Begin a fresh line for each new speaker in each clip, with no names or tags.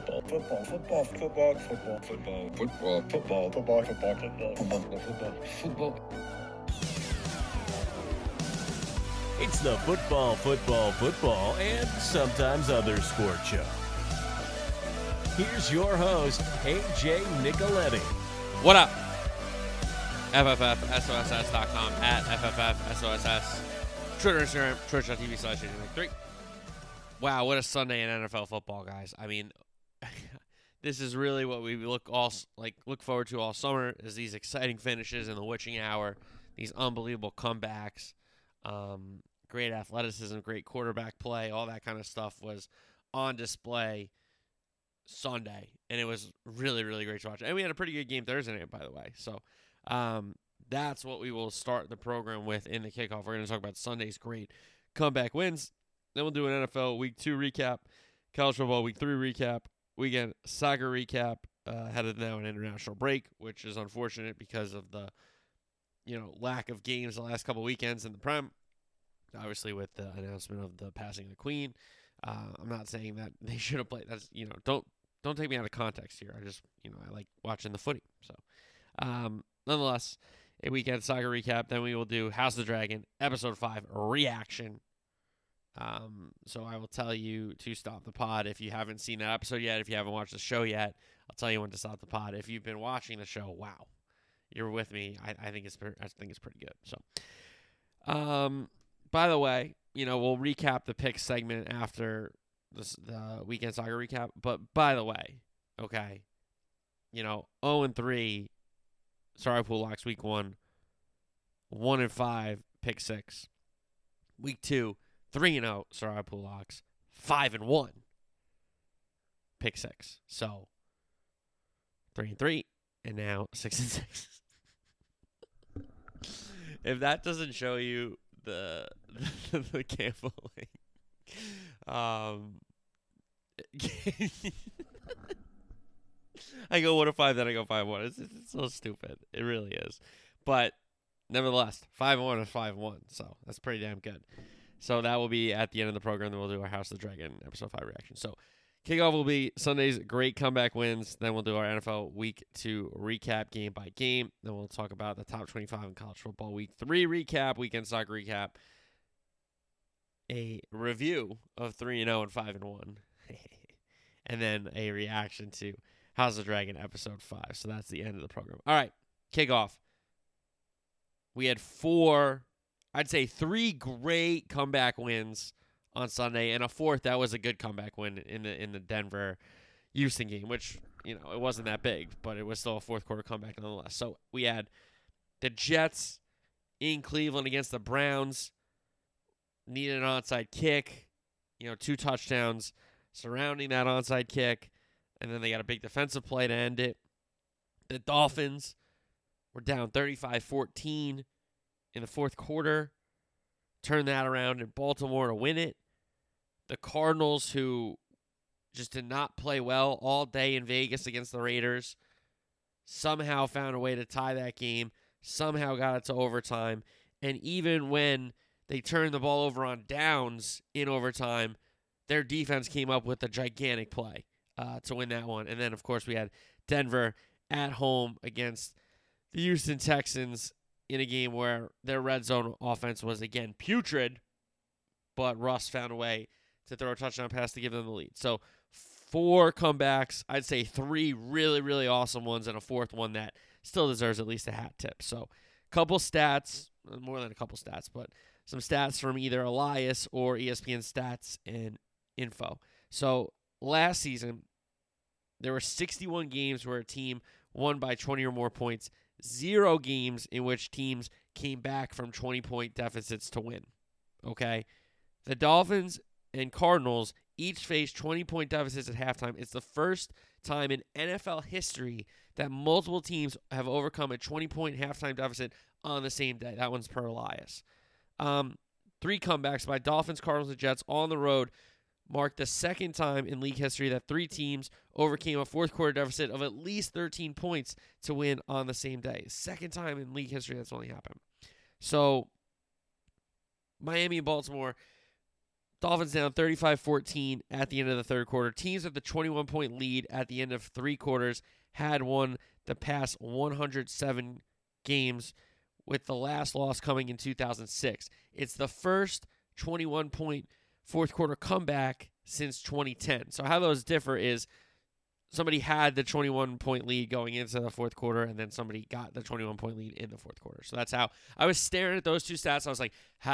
football, football, football, football, football, football, football, football, football, football, football, football, football, football.
It's the football, football, football, and sometimes other sport show. Here's your host, AJ Nicoletti.
What up? FFFSOSS.com at FFFSOSS. Twitter, Instagram, twitch.tv slash 3 Wow, what a Sunday in NFL football, guys. I mean, this is really what we look all like look forward to all summer is these exciting finishes in the witching hour, these unbelievable comebacks, um, great athleticism, great quarterback play, all that kind of stuff was on display Sunday, and it was really, really great to watch. And we had a pretty good game Thursday night, by the way. So um, that's what we will start the program with in the kickoff. We're going to talk about Sunday's great comeback wins. Then we'll do an NFL Week Two recap, college football Week Three recap, weekend soccer recap. Uh, headed now an international break, which is unfortunate because of the you know lack of games the last couple weekends in the Prem. Obviously, with the announcement of the passing of the Queen, uh, I'm not saying that they should have played. That's you know don't don't take me out of context here. I just you know I like watching the footy. So, um, nonetheless, a weekend soccer recap. Then we will do House of the Dragon episode five reaction. Um, so I will tell you to stop the pod if you haven't seen that episode yet. If you haven't watched the show yet, I'll tell you when to stop the pod. If you've been watching the show, wow, you're with me. I, I think it's I think it's pretty good. So, um, by the way, you know we'll recap the pick segment after this, the weekend soccer recap. But by the way, okay, you know, 0 and 3, sorry, pool locks week one, 1 and 5, pick six. Week two, 3 and 0, sorry, pool 5 and 1, pick six. So 3 and 3, and now 6 and 6. if that doesn't show you the the, the gambling um, I go one to five, then I go five one. It's, it's so stupid. It really is. But nevertheless, five one is five one. So that's pretty damn good. So that will be at the end of the program. Then we'll do our House of the Dragon episode five reaction. So kickoff will be Sunday's great comeback wins. Then we'll do our NFL Week Two recap game by game. Then we'll talk about the top twenty-five in college football Week Three recap, weekend soccer recap a review of 3 and 0 and 5 and 1 and then a reaction to House of the Dragon episode 5. So that's the end of the program. All right, kickoff. We had four, I'd say three great comeback wins on Sunday and a fourth that was a good comeback win in the in the Denver Houston game, which, you know, it wasn't that big, but it was still a fourth quarter comeback nonetheless. So we had the Jets in Cleveland against the Browns needed an onside kick, you know, two touchdowns surrounding that onside kick, and then they got a big defensive play to end it. The Dolphins were down 35 14 in the fourth quarter, turn that around in Baltimore to win it. The Cardinals, who just did not play well all day in Vegas against the Raiders, somehow found a way to tie that game, somehow got it to overtime. And even when they turned the ball over on downs in overtime. Their defense came up with a gigantic play uh, to win that one. And then, of course, we had Denver at home against the Houston Texans in a game where their red zone offense was again putrid, but Russ found a way to throw a touchdown pass to give them the lead. So, four comebacks. I'd say three really, really awesome ones, and a fourth one that still deserves at least a hat tip. So, couple stats, uh, more than a couple stats, but some stats from either Elias or ESPN stats and info. So last season, there were 61 games where a team won by 20 or more points, zero games in which teams came back from 20 point deficits to win. Okay? The Dolphins and Cardinals each faced 20 point deficits at halftime. It's the first time in NFL history that multiple teams have overcome a 20 point halftime deficit on the same day. That one's per Elias. Um, three comebacks by Dolphins, Cardinals, and Jets on the road marked the second time in league history that three teams overcame a fourth quarter deficit of at least 13 points to win on the same day. Second time in league history that's only happened. So, Miami and Baltimore Dolphins down 35 14 at the end of the third quarter. Teams with the 21 point lead at the end of three quarters had won the past 107 games, with the last loss coming in 2006. It's the first 21 point fourth quarter comeback since 2010. So, how those differ is somebody had the 21 point lead going into the fourth quarter, and then somebody got the 21 point lead in the fourth quarter. So that's how I was staring at those two stats. I was like,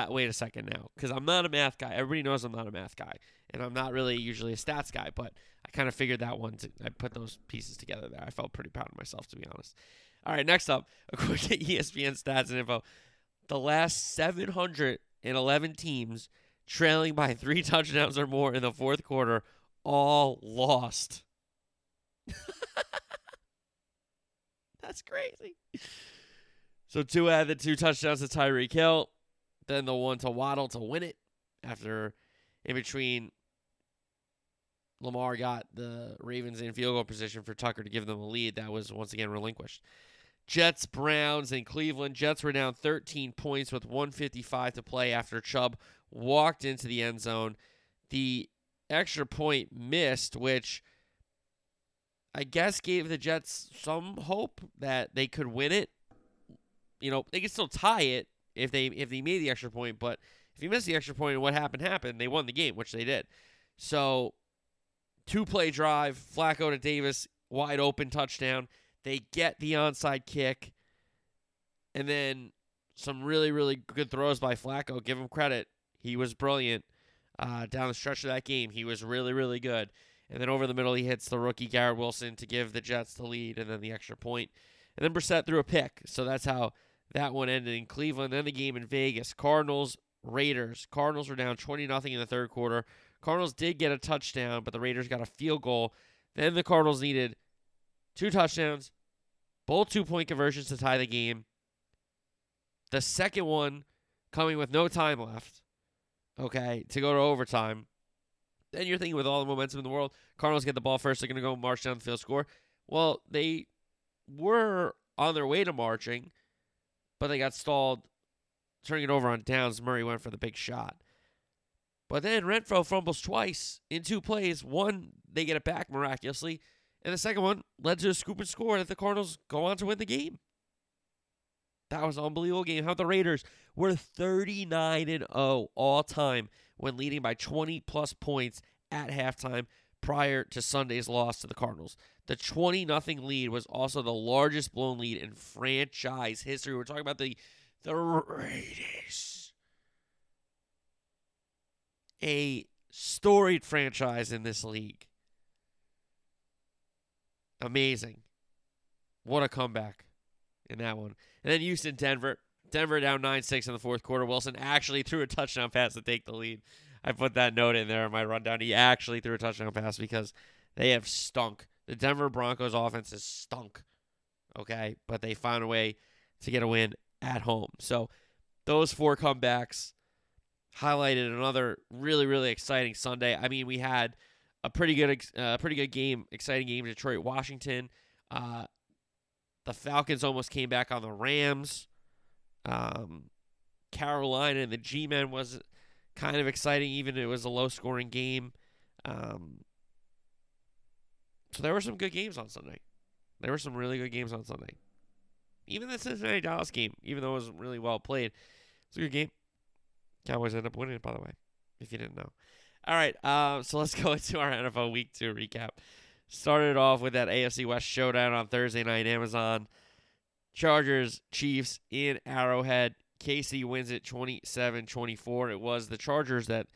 wait a second now, because I'm not a math guy. Everybody knows I'm not a math guy, and I'm not really usually a stats guy, but I kind of figured that one. To, I put those pieces together there. I felt pretty proud of myself, to be honest. All right, next up, a quick ESPN stats and info. The last 711 teams trailing by three touchdowns or more in the fourth quarter all lost. That's crazy. So two had the two touchdowns to Tyreek Hill, then the one to Waddle to win it after in between Lamar got the Ravens in field goal position for Tucker to give them a lead. That was once again relinquished. Jets, Browns, and Cleveland. Jets were down 13 points with 155 to play after Chubb walked into the end zone. The extra point missed, which I guess gave the Jets some hope that they could win it. You know, they could still tie it if they if they made the extra point, but if you miss the extra point and what happened happened, they won the game, which they did. So two play drive, Flacco to Davis, wide open touchdown. They get the onside kick, and then some really, really good throws by Flacco. Give him credit. He was brilliant uh, down the stretch of that game. He was really, really good. And then over the middle, he hits the rookie Garrett Wilson to give the Jets the lead and then the extra point. And then Brissett threw a pick. So that's how that one ended in Cleveland. Then the game in Vegas Cardinals, Raiders. Cardinals were down 20 0 in the third quarter. Cardinals did get a touchdown, but the Raiders got a field goal. Then the Cardinals needed two touchdowns, both two point conversions to tie the game. The second one coming with no time left, okay, to go to overtime. Then you're thinking with all the momentum in the world, Cardinals get the ball first. They're going to go march down the field, score. Well, they were on their way to marching, but they got stalled, turning it over on downs. Murray went for the big shot. But then Renfro fumbles twice in two plays. One, they get it back miraculously. And the second one led to a scoop and score that the Cardinals go on to win the game. That was an unbelievable game. How the Raiders were 39 and 0 all time when leading by 20 plus points at halftime prior to Sunday's loss to the Cardinals. The 20 nothing lead was also the largest blown lead in franchise history. We're talking about the the Raiders. A storied franchise in this league. Amazing. What a comeback in that one. And then Houston, Denver. Denver down 9 6 in the fourth quarter. Wilson actually threw a touchdown pass to take the lead. I put that note in there in my rundown. He actually threw a touchdown pass because they have stunk. The Denver Broncos offense has stunk. Okay. But they found a way to get a win at home. So those four comebacks highlighted another really, really exciting Sunday. I mean, we had a pretty good, uh, pretty good game, exciting game. Detroit, Washington. Uh, the Falcons almost came back on the Rams. Um, Carolina and the G Men was kind of exciting, even it was a low scoring game. Um, so there were some good games on Sunday. There were some really good games on Sunday. Even the Cincinnati Dallas game, even though it wasn't really well played, it's a good game. Cowboys ended up winning it, by the way, if you didn't know. All right, uh, so let's go into our NFL Week 2 recap. Started off with that AFC West showdown on Thursday night, Amazon. Chargers, Chiefs in Arrowhead. KC wins it 27 24. It was the Chargers that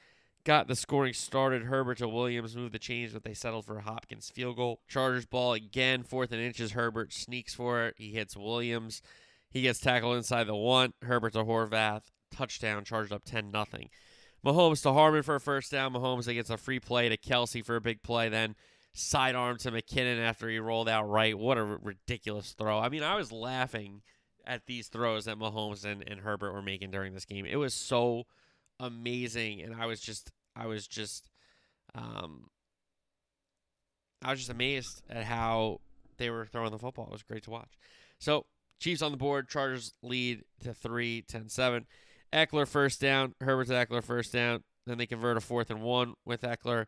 got the scoring started. Herbert to Williams moved the chains, but they settled for Hopkins field goal. Chargers ball again, fourth and inches. Herbert sneaks for it. He hits Williams. He gets tackled inside the one. Herbert to Horvath. Touchdown, charged up 10 nothing. Mahomes to Hardman for a first down. Mahomes gets a free play to Kelsey for a big play. Then sidearm to McKinnon after he rolled out right. What a r- ridiculous throw. I mean, I was laughing at these throws that Mahomes and, and Herbert were making during this game. It was so amazing. And I was just, I was just, um, I was just amazed at how they were throwing the football. It was great to watch. So, Chiefs on the board. Chargers lead to 3, 10 7. Ekeler first down. Herbert to Ekeler first down. Then they convert a fourth and one with Ekeler.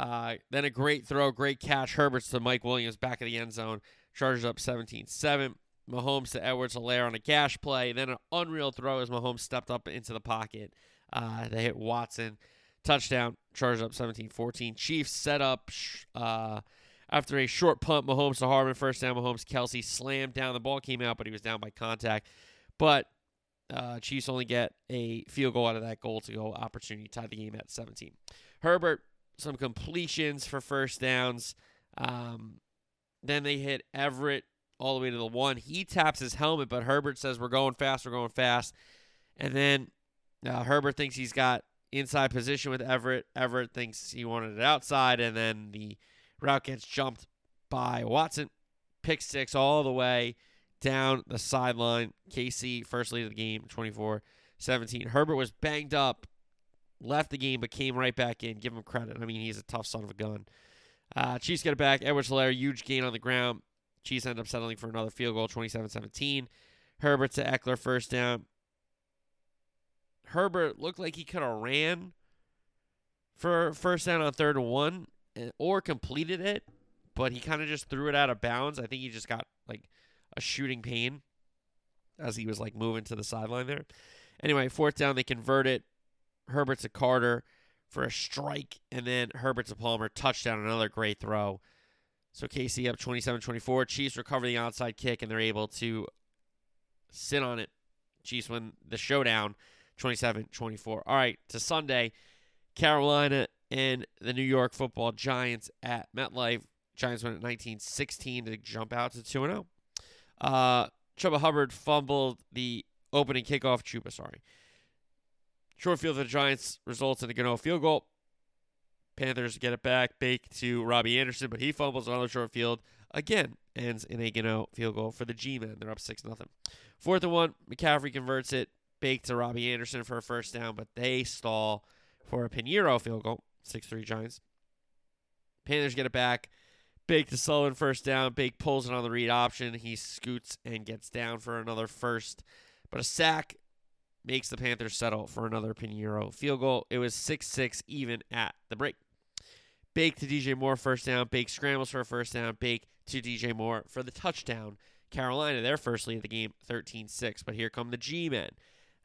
Uh, then a great throw, great catch. Herbert's to Mike Williams back of the end zone. Chargers up 17 7. Mahomes to Edwards Helaire on a gash play. Then an unreal throw as Mahomes stepped up into the pocket. Uh, they hit Watson. Touchdown. Chargers up 17 14. Chiefs set up uh, after a short punt. Mahomes to Hardman. First down. Mahomes Kelsey slammed down. The ball came out, but he was down by contact. But uh, Chiefs only get a field goal out of that goal to go opportunity. Tied the game at 17. Herbert, some completions for first downs. Um, then they hit Everett all the way to the one. He taps his helmet, but Herbert says, We're going fast, we're going fast. And then uh, Herbert thinks he's got inside position with Everett. Everett thinks he wanted it outside, and then the route gets jumped by Watson. Pick six all the way down the sideline. KC, first lead of the game, 24 17. Herbert was banged up, left the game, but came right back in. Give him credit. I mean, he's a tough son of a gun. Uh, Chiefs get it back. Edwards Helaire, huge gain on the ground. Chiefs end up settling for another field goal, 27 17. Herbert to Ekeler, first down. Herbert looked like he could have ran for first down on third and one eh, or completed it, but he kind of just threw it out of bounds. I think he just got like a shooting pain as he was like moving to the sideline there. Anyway, fourth down, they convert it. Herbert to Carter for a strike, and then Herbert to Palmer, touchdown, another great throw. So KC up 27 24. Chiefs recover the onside kick, and they're able to sit on it. Chiefs win the showdown 27 24. All right, to Sunday, Carolina and the New York football Giants at MetLife. Giants win at 19 16 to jump out to 2 0. Uh, Chuba Hubbard fumbled the opening kickoff. Chuba, sorry. Short field for the Giants results in a Gano field goal. Panthers get it back, bake to Robbie Anderson, but he fumbles on another short field. Again, ends in a Gano field goal for the G-men. They're up 6 0. Fourth and one, McCaffrey converts it, bake to Robbie Anderson for a first down, but they stall for a Piñeiro field goal. 6 3 Giants. Panthers get it back. Bake to Sullivan first down. Bake pulls it on the read option. He scoots and gets down for another first. But a sack makes the Panthers settle for another Piñeiro field goal. It was 6 6 even at the break. Bake to DJ Moore first down. Bake scrambles for a first down. Bake to DJ Moore for the touchdown. Carolina, their first lead of the game, 13 6. But here come the G men.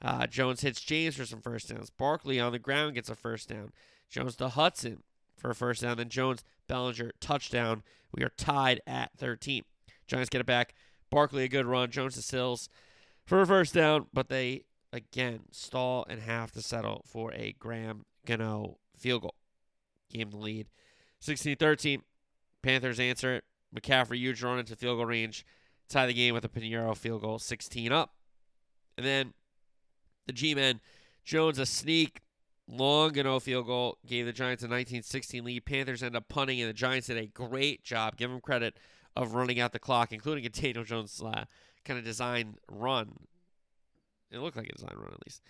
Uh, Jones hits James for some first downs. Barkley on the ground gets a first down. Jones to Hudson for a first down. Then Jones, Bellinger, touchdown. We are tied at 13. Giants get it back. Barkley, a good run. Jones to Sills for a first down, but they again stall and have to settle for a Graham Gano field goal. Game the lead. 16 13. Panthers answer it. McCaffrey, huge run into field goal range. Tie the game with a Piñeiro field goal, 16 up. And then the G men, Jones a sneak, long Gano field goal, gave the Giants a 19 16 lead. Panthers end up punting, and the Giants did a great job. Give them credit of running out the clock, including a Daniel Jones uh, kind of design run. It looked like a design run, at least.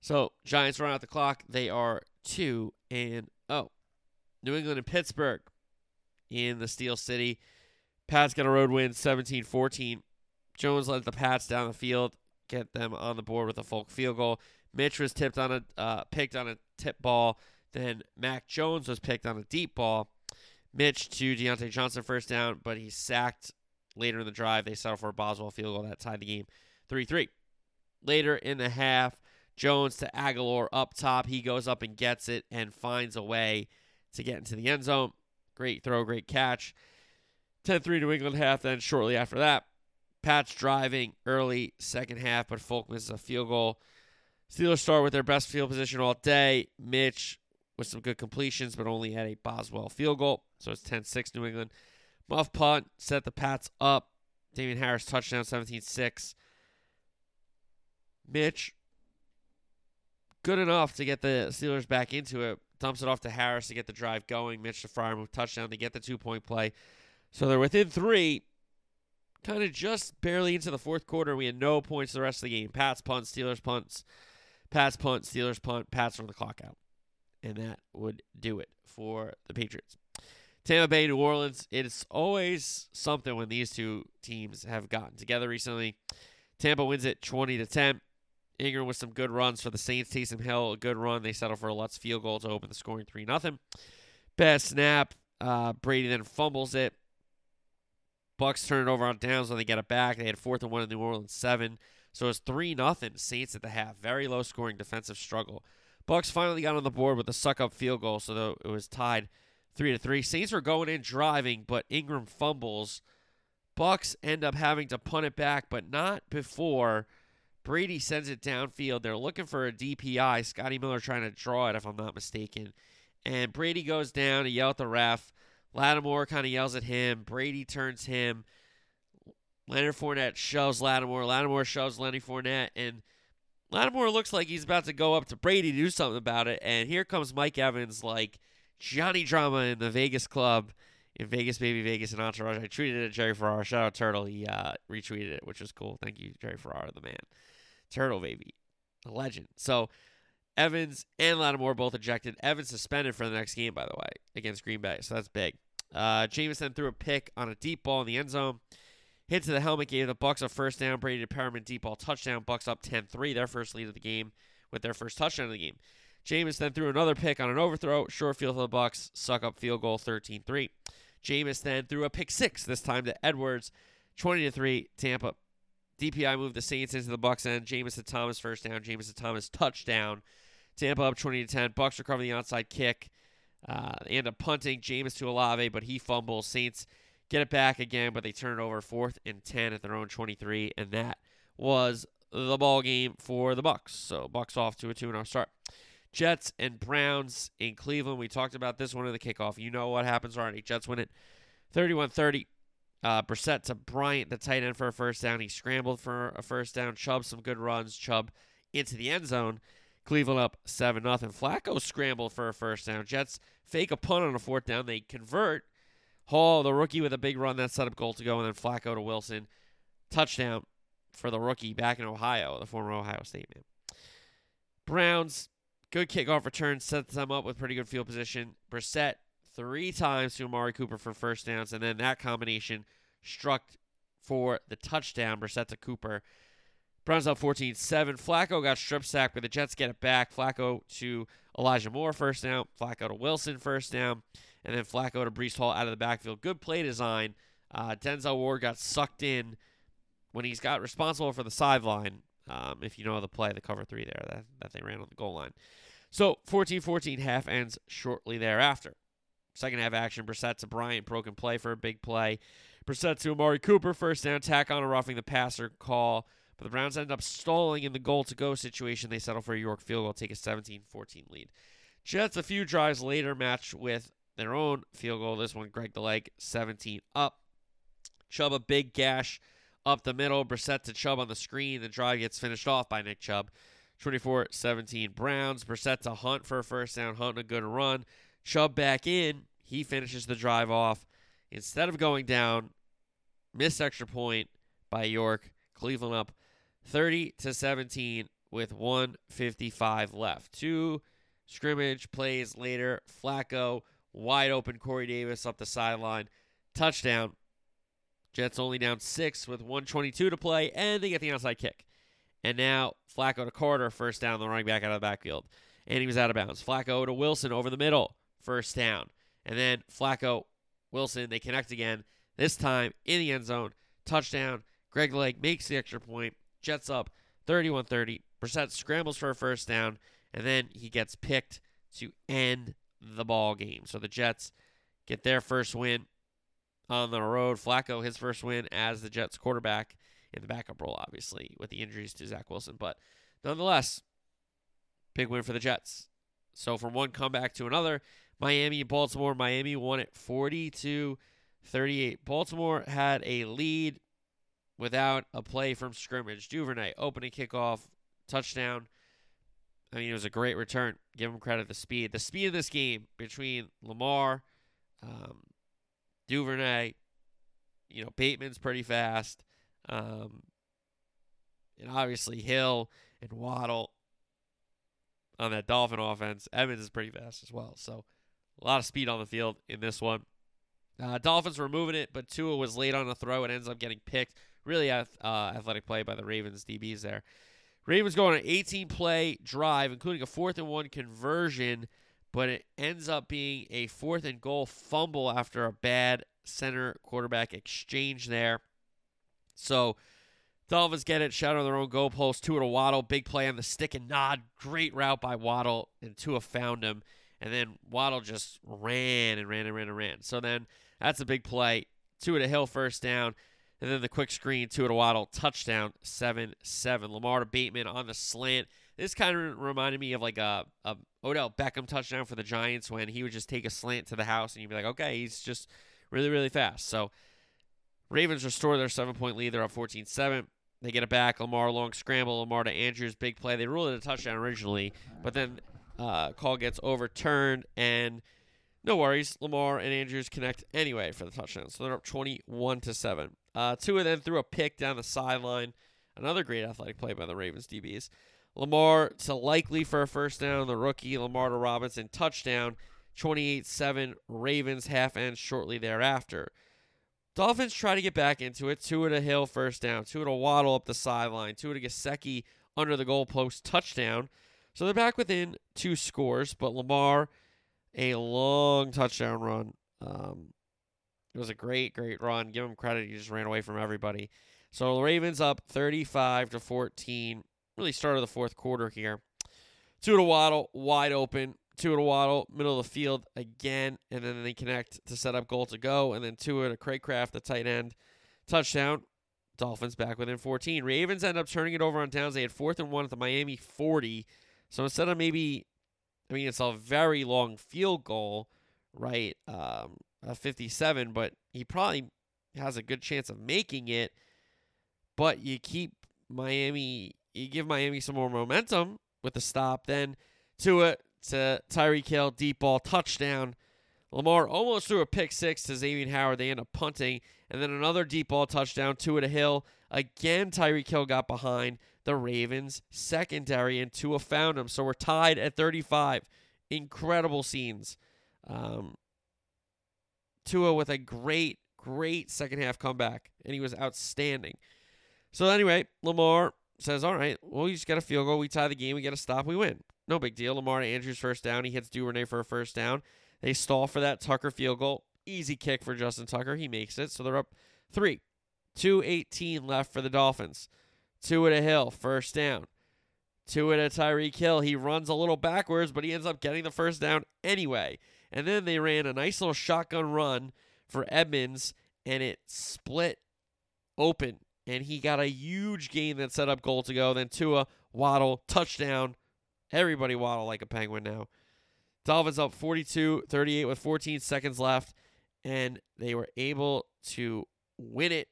So, Giants run out the clock. They are 2 and oh. New England and Pittsburgh in the Steel City. Pats get a road win 17 14. Jones led the Pats down the field, get them on the board with a Folk field goal. Mitch was tipped on a uh, picked on a tip ball. Then Mac Jones was picked on a deep ball. Mitch to Diontae Johnson first down, but he sacked later in the drive. They settled for a Boswell field goal that tied the game 3 3. Later in the half, Jones to Agholor up top. He goes up and gets it and finds a way to get into the end zone. Great throw, great catch. 10 3 New England half. Then shortly after that, Pats driving early second half, but Folk misses a field goal. Steelers start with their best field position all day. Mitch with some good completions, but only had a Boswell field goal. So it's 10 6 New England. Muff punt set the Pats up. Damien Harris touchdown 17 6. Mitch, good enough to get the Steelers back into it. Dumps it off to Harris to get the drive going. Mitch to Freiermuth touchdown to get the two point play. So they're within three, kind of just barely into the fourth quarter. We had no points the rest of the game. Pats punt, Steelers punts, Pats punt, Steelers punt, Pats run the clock out. And that would do it for the Patriots. Tampa Bay, New Orleans. It's always something when these two teams have gotten together recently. Tampa wins it 20 to 10. Ingram with some good runs for the Saints. Taysom Hill, a good run. They settle for a Lutz field goal to open the scoring 3 0. Bad snap. Uh, Brady then fumbles it. Bucks turn it over on downs when they get it back. They had fourth and one in New Orleans seven. So it's three nothing Saints at the half. Very low scoring defensive struggle. Bucks finally got on the board with a Succop field goal, so it was tied three to three. Saints were going in driving, but Ingram fumbles. Bucks end up having to punt it back, but not before Brady sends it downfield. They're looking for a DPI. Scotty Miller trying to draw it, if I'm not mistaken. And Brady goes down to yell at the ref. Lattimore kind of yells at him. Brady turns him. Leonard Fournette shoves Lattimore. Lattimore shoves Lenny Fournette. And Lattimore looks like he's about to go up to Brady to do something about it. And here comes Mike Evans, like Johnny Drama in the Vegas club in Vegas, baby Vegas, and Entourage. I tweeted it at Jerry Ferrara. Shout out Turtle. He uh, retweeted it, which was cool. Thank you, Jerry Ferrara, the man. Turtle, baby. A legend. So Evans and Lattimore both ejected. Evans suspended for the next game, by the way, against Green Bay. So that's big. Uh, Jameson threw a pick on a deep ball in the end zone. Hit to the helmet gave the Bucks a first down. Brady to Perriman deep ball touchdown. Bucks up 10-3, their first lead of the game with their first touchdown of the game. Jameis then threw another pick on an overthrow. Short field for the Bucks. Succop field goal 13-3. Jameis then threw a pick six, this time to Edwards. 20 to 3, Tampa. DPI moved the Saints into the Bucks end. Jameis to Thomas first down. Jameis to Thomas touchdown. Tampa up 20 to 10. Bucks recover the onside kick. Uh, end up punting Jameis to Olave, but he fumbles. Saints get it back again, but they turn it over fourth and 10 at their own 23, and that was the ball game for the Bucks. So Bucks off to a 2-0 start. Jets and Browns in Cleveland. We talked about this one in the kickoff. You know what happens already. Jets win it 31-30. Uh, Brissett to Bryant, the tight end, for a first down. He scrambled for a first down. Chubb some good runs. Chubb into the end zone. Cleveland up 7 0. Flacco scrambled for a first down. Jets fake a punt on a fourth down. They convert. Hall, the rookie, with a big run that set up goal to go, and then Flacco to Wilson. Touchdown for the rookie back in Ohio, the former Ohio State man. Browns, good kickoff return, sets them up with pretty good field position. Brissett three times to Amari Cooper for first downs, and then that combination struck for the touchdown. Brissett to Cooper. Browns up 14 7. Flacco got strip sacked, but the Jets get it back. Flacco to Elijah Moore, first down. Flacco to Wilson, first down. And then Flacco to Breece Hall out of the backfield. Good play design. Uh, Denzel Ward got sucked in when he's got responsible for the sideline. Um, if you know the play, the cover three there that, that they ran on the goal line. So 14 14 half ends shortly thereafter. Second half action, Brissett to Bryant, broken play for a big play. Brissett to Amari Cooper, first down, tack on a roughing the passer call. But the Browns end up stalling in the goal to go situation. They settle for a York field goal, take a 17 14 lead. Jets, a few drives later, match with their own field goal. This one, Greg the leg, 17 up. Chubb, a big gash up the middle. Brissett to Chubb on the screen. The drive gets finished off by Nick Chubb. 24 17 Browns. Brissett to Hunt for a first down. Hunt a good run. Chubb back in. He finishes the drive off. Instead of going down, missed extra point by York. Cleveland up 30 to 17 with 155 left. Two scrimmage plays later. Flacco wide open. Corey Davis up the sideline. Touchdown. Jets only down six with 122 to play, and they get the onside kick. And now Flacco to Carter, first down, the running back out of the backfield. And he was out of bounds. Flacco to Wilson over the middle, first down. And then Flacco, Wilson, they connect again. This time in the end zone. Touchdown. Greg Lake makes the extra point. Jets up 31 30. Brissett scrambles for a first down, and then he gets picked to end the ball game. So the Jets get their first win on the road. Flacco, his first win as the Jets quarterback in the backup role, obviously, with the injuries to Zach Wilson. But nonetheless, big win for the Jets. So from one comeback to another, Miami Baltimore. Miami won it 40 to 38. Baltimore had a lead without a play from scrimmage. Duvernay opening kickoff, touchdown. I mean, it was a great return. Give him credit. The speed, the speed of this game between Lamar, um, Duvernay, you know, Bateman's pretty fast, um, and obviously Hill and Waddle on that Dolphin offense. Evans is pretty fast as well. So a lot of speed on the field in this one. Uh, Dolphins were moving it, but Tua was late on the throw and ends up getting picked. Really uh, athletic play by the Ravens DBs there. Ravens go on an 18 play drive, including a fourth and one conversion, but it ends up being a fourth and goal fumble after a bad center quarterback exchange there. So Dolphins get it, shot on their own goalpost. Tua to Waddle, big play on the stick and nod. Great route by Waddle, and Tua found him. And then Waddle just ran and ran and ran and ran. So then that's a big play. Tua to Hill, first down. And then the quick screen, Tua to Waddle, touchdown, 7 7. Lamar to Bateman on the slant. This kind of reminded me of like a, a Odell Beckham touchdown for the Giants when he would just take a slant to the house and you'd be like, okay, he's just really, really fast. So Ravens restore their seven point lead. They're up 14 7. They get it back. Lamar long scramble. Lamar to Andrews, big play. They ruled it a touchdown originally, but then uh, call gets overturned, and no worries. Lamar and Andrews connect anyway for the touchdown. So they're up 21 to 7. Uh, two of them threw a pick down the sideline. Another great athletic play by the Ravens DBs. Lamar to Likely for a first down. The rookie Lamar to Robinson touchdown. 28 7 Ravens half end shortly thereafter. Dolphins try to get back into it. Tua to Hill first down. Tua to Waddle up the sideline. Tua to Gesicki under the goalpost touchdown. So they're back within two scores, but Lamar a long touchdown run. Um, it was a great, great run. Give him credit. He just ran away from everybody. So the Ravens up 35 to 14. Really started the fourth quarter here. Tua to Waddle, wide open. Tua to Waddle, middle of the field again, and then they connect to set up goal to go, and then Tua to Craycraft, the tight end, touchdown. Dolphins back within 14. Ravens end up turning it over on downs. They had fourth and one at the Miami 40. So instead of maybe, I mean, it's a very long field goal, right? Um, a 57, but he probably has a good chance of making it. But you keep Miami, you give Miami some more momentum with the stop. Then Tua to Tyreek Hill, deep ball, touchdown. Lamar almost threw a pick six to Xavier Howard. They end up punting. And then another deep ball touchdown, Tua a Hill. Again, Tyreek Hill got behind the Ravens secondary, and Tua found him. So we're tied at 35. Incredible scenes. Um, Tua with a great, great second half comeback, and he was outstanding. So anyway, Lamar says, "All right, well, we just got a field goal. We tie the game. We get a stop. We win. No big deal." Lamar Andrews first down. He hits Duvernay for a first down. They stall for that Tucker field goal. Easy kick for Justin Tucker. He makes it. So they're up three. 218 left for the Dolphins. Two at a Hill, first down. Two at a Tyreek Hill. He runs a little backwards, but he ends up getting the first down anyway. And then they ran a nice little shotgun run for Edmonds, and it split open. And he got a huge gain that set up goal to go. Then Tua, Waddle, touchdown. Everybody waddle like a penguin now. Dolphins up 42 38 with 14 seconds left, and they were able to win it.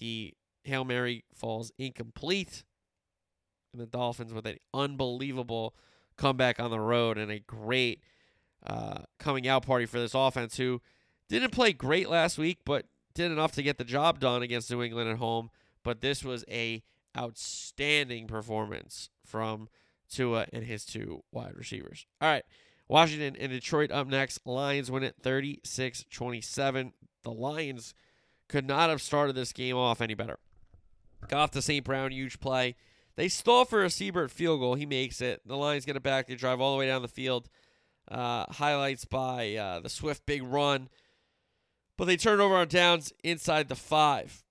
The Hail Mary falls incomplete. And the Dolphins with an unbelievable comeback on the road and a great uh, coming out party for this offense who didn't play great last week, but did enough to get the job done against New England at home. But this was a outstanding performance from Tua and his two wide receivers. All right. Washington and Detroit up next. Lions win it 36 27. The Lions could not have started this game off any better. Goff to St. Brown, huge play. They stall for a Seibert field goal. He makes it. The Lions get it back. They drive all the way down the field. Uh, highlights by uh, the Swift big run. But they turn over on downs inside the five.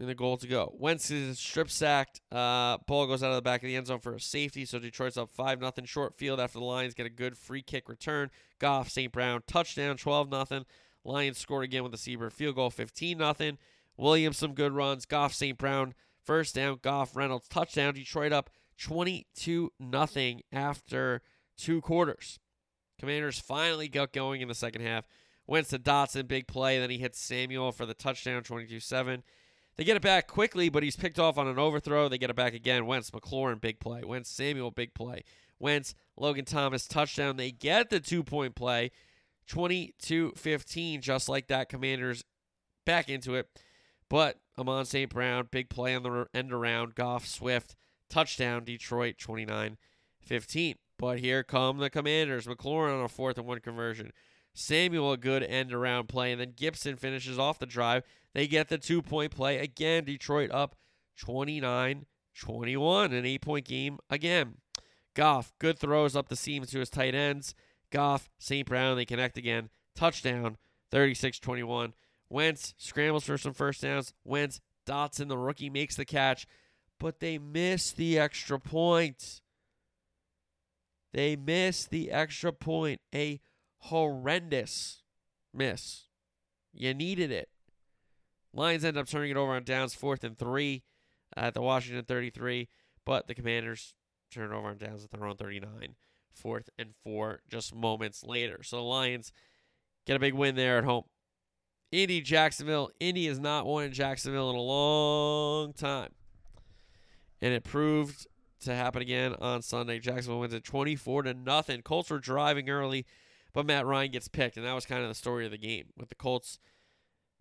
And the goal to go. Wentz is strip sacked. Uh, ball goes out of the back of the end zone for a safety. So Detroit's up 5 0 short field after the Lions get a good free kick return. Goff, St. Brown, touchdown 12 0. Lions scored again with a Seibert field goal 15 0. Williams, some good runs. Goff, St. Brown, first down. Goff, Reynolds, touchdown. Detroit up 22 0 after two quarters. Commanders finally got going in the second half. Wentz to Dotson, big play. Then he hits Samuel for the touchdown, 22 7. They get it back quickly, but he's picked off on an overthrow. They get it back again. Wentz, McLaurin, big play. Wentz, Samuel, big play. Wentz, Logan Thomas, touchdown. They get the two point play, 22 15, just like that. Commanders back into it. But Amon St. Brown, big play on the end around. Goff, Swift, touchdown. Detroit, 29 15. But here come the Commanders. McLaurin on a fourth and one conversion. Samuel, a good end around play. And then Gibson finishes off the drive. They get the two point play. Again, Detroit up 29 21, an eight point game again. Goff, good throws up the seam to his tight ends. Goff, St. Brown, they connect again. Touchdown, 36 21. Wentz scrambles for some first downs. Wentz, Dotson, the rookie, makes the catch, but they miss the extra point. They miss the extra point. A horrendous miss. You needed it. Lions end up turning it over on downs, fourth and three uh, at the Washington 33, but the Commanders turn it over on downs at their own 39, fourth and four just moments later. So the Lions get a big win there at home. Indy, Jacksonville. Indy has not won in Jacksonville in a long time. And it proved to happen again on Sunday. Jacksonville wins it 24 to nothing. Colts were driving early, but Matt Ryan gets picked, and that was kind of the story of the game with the Colts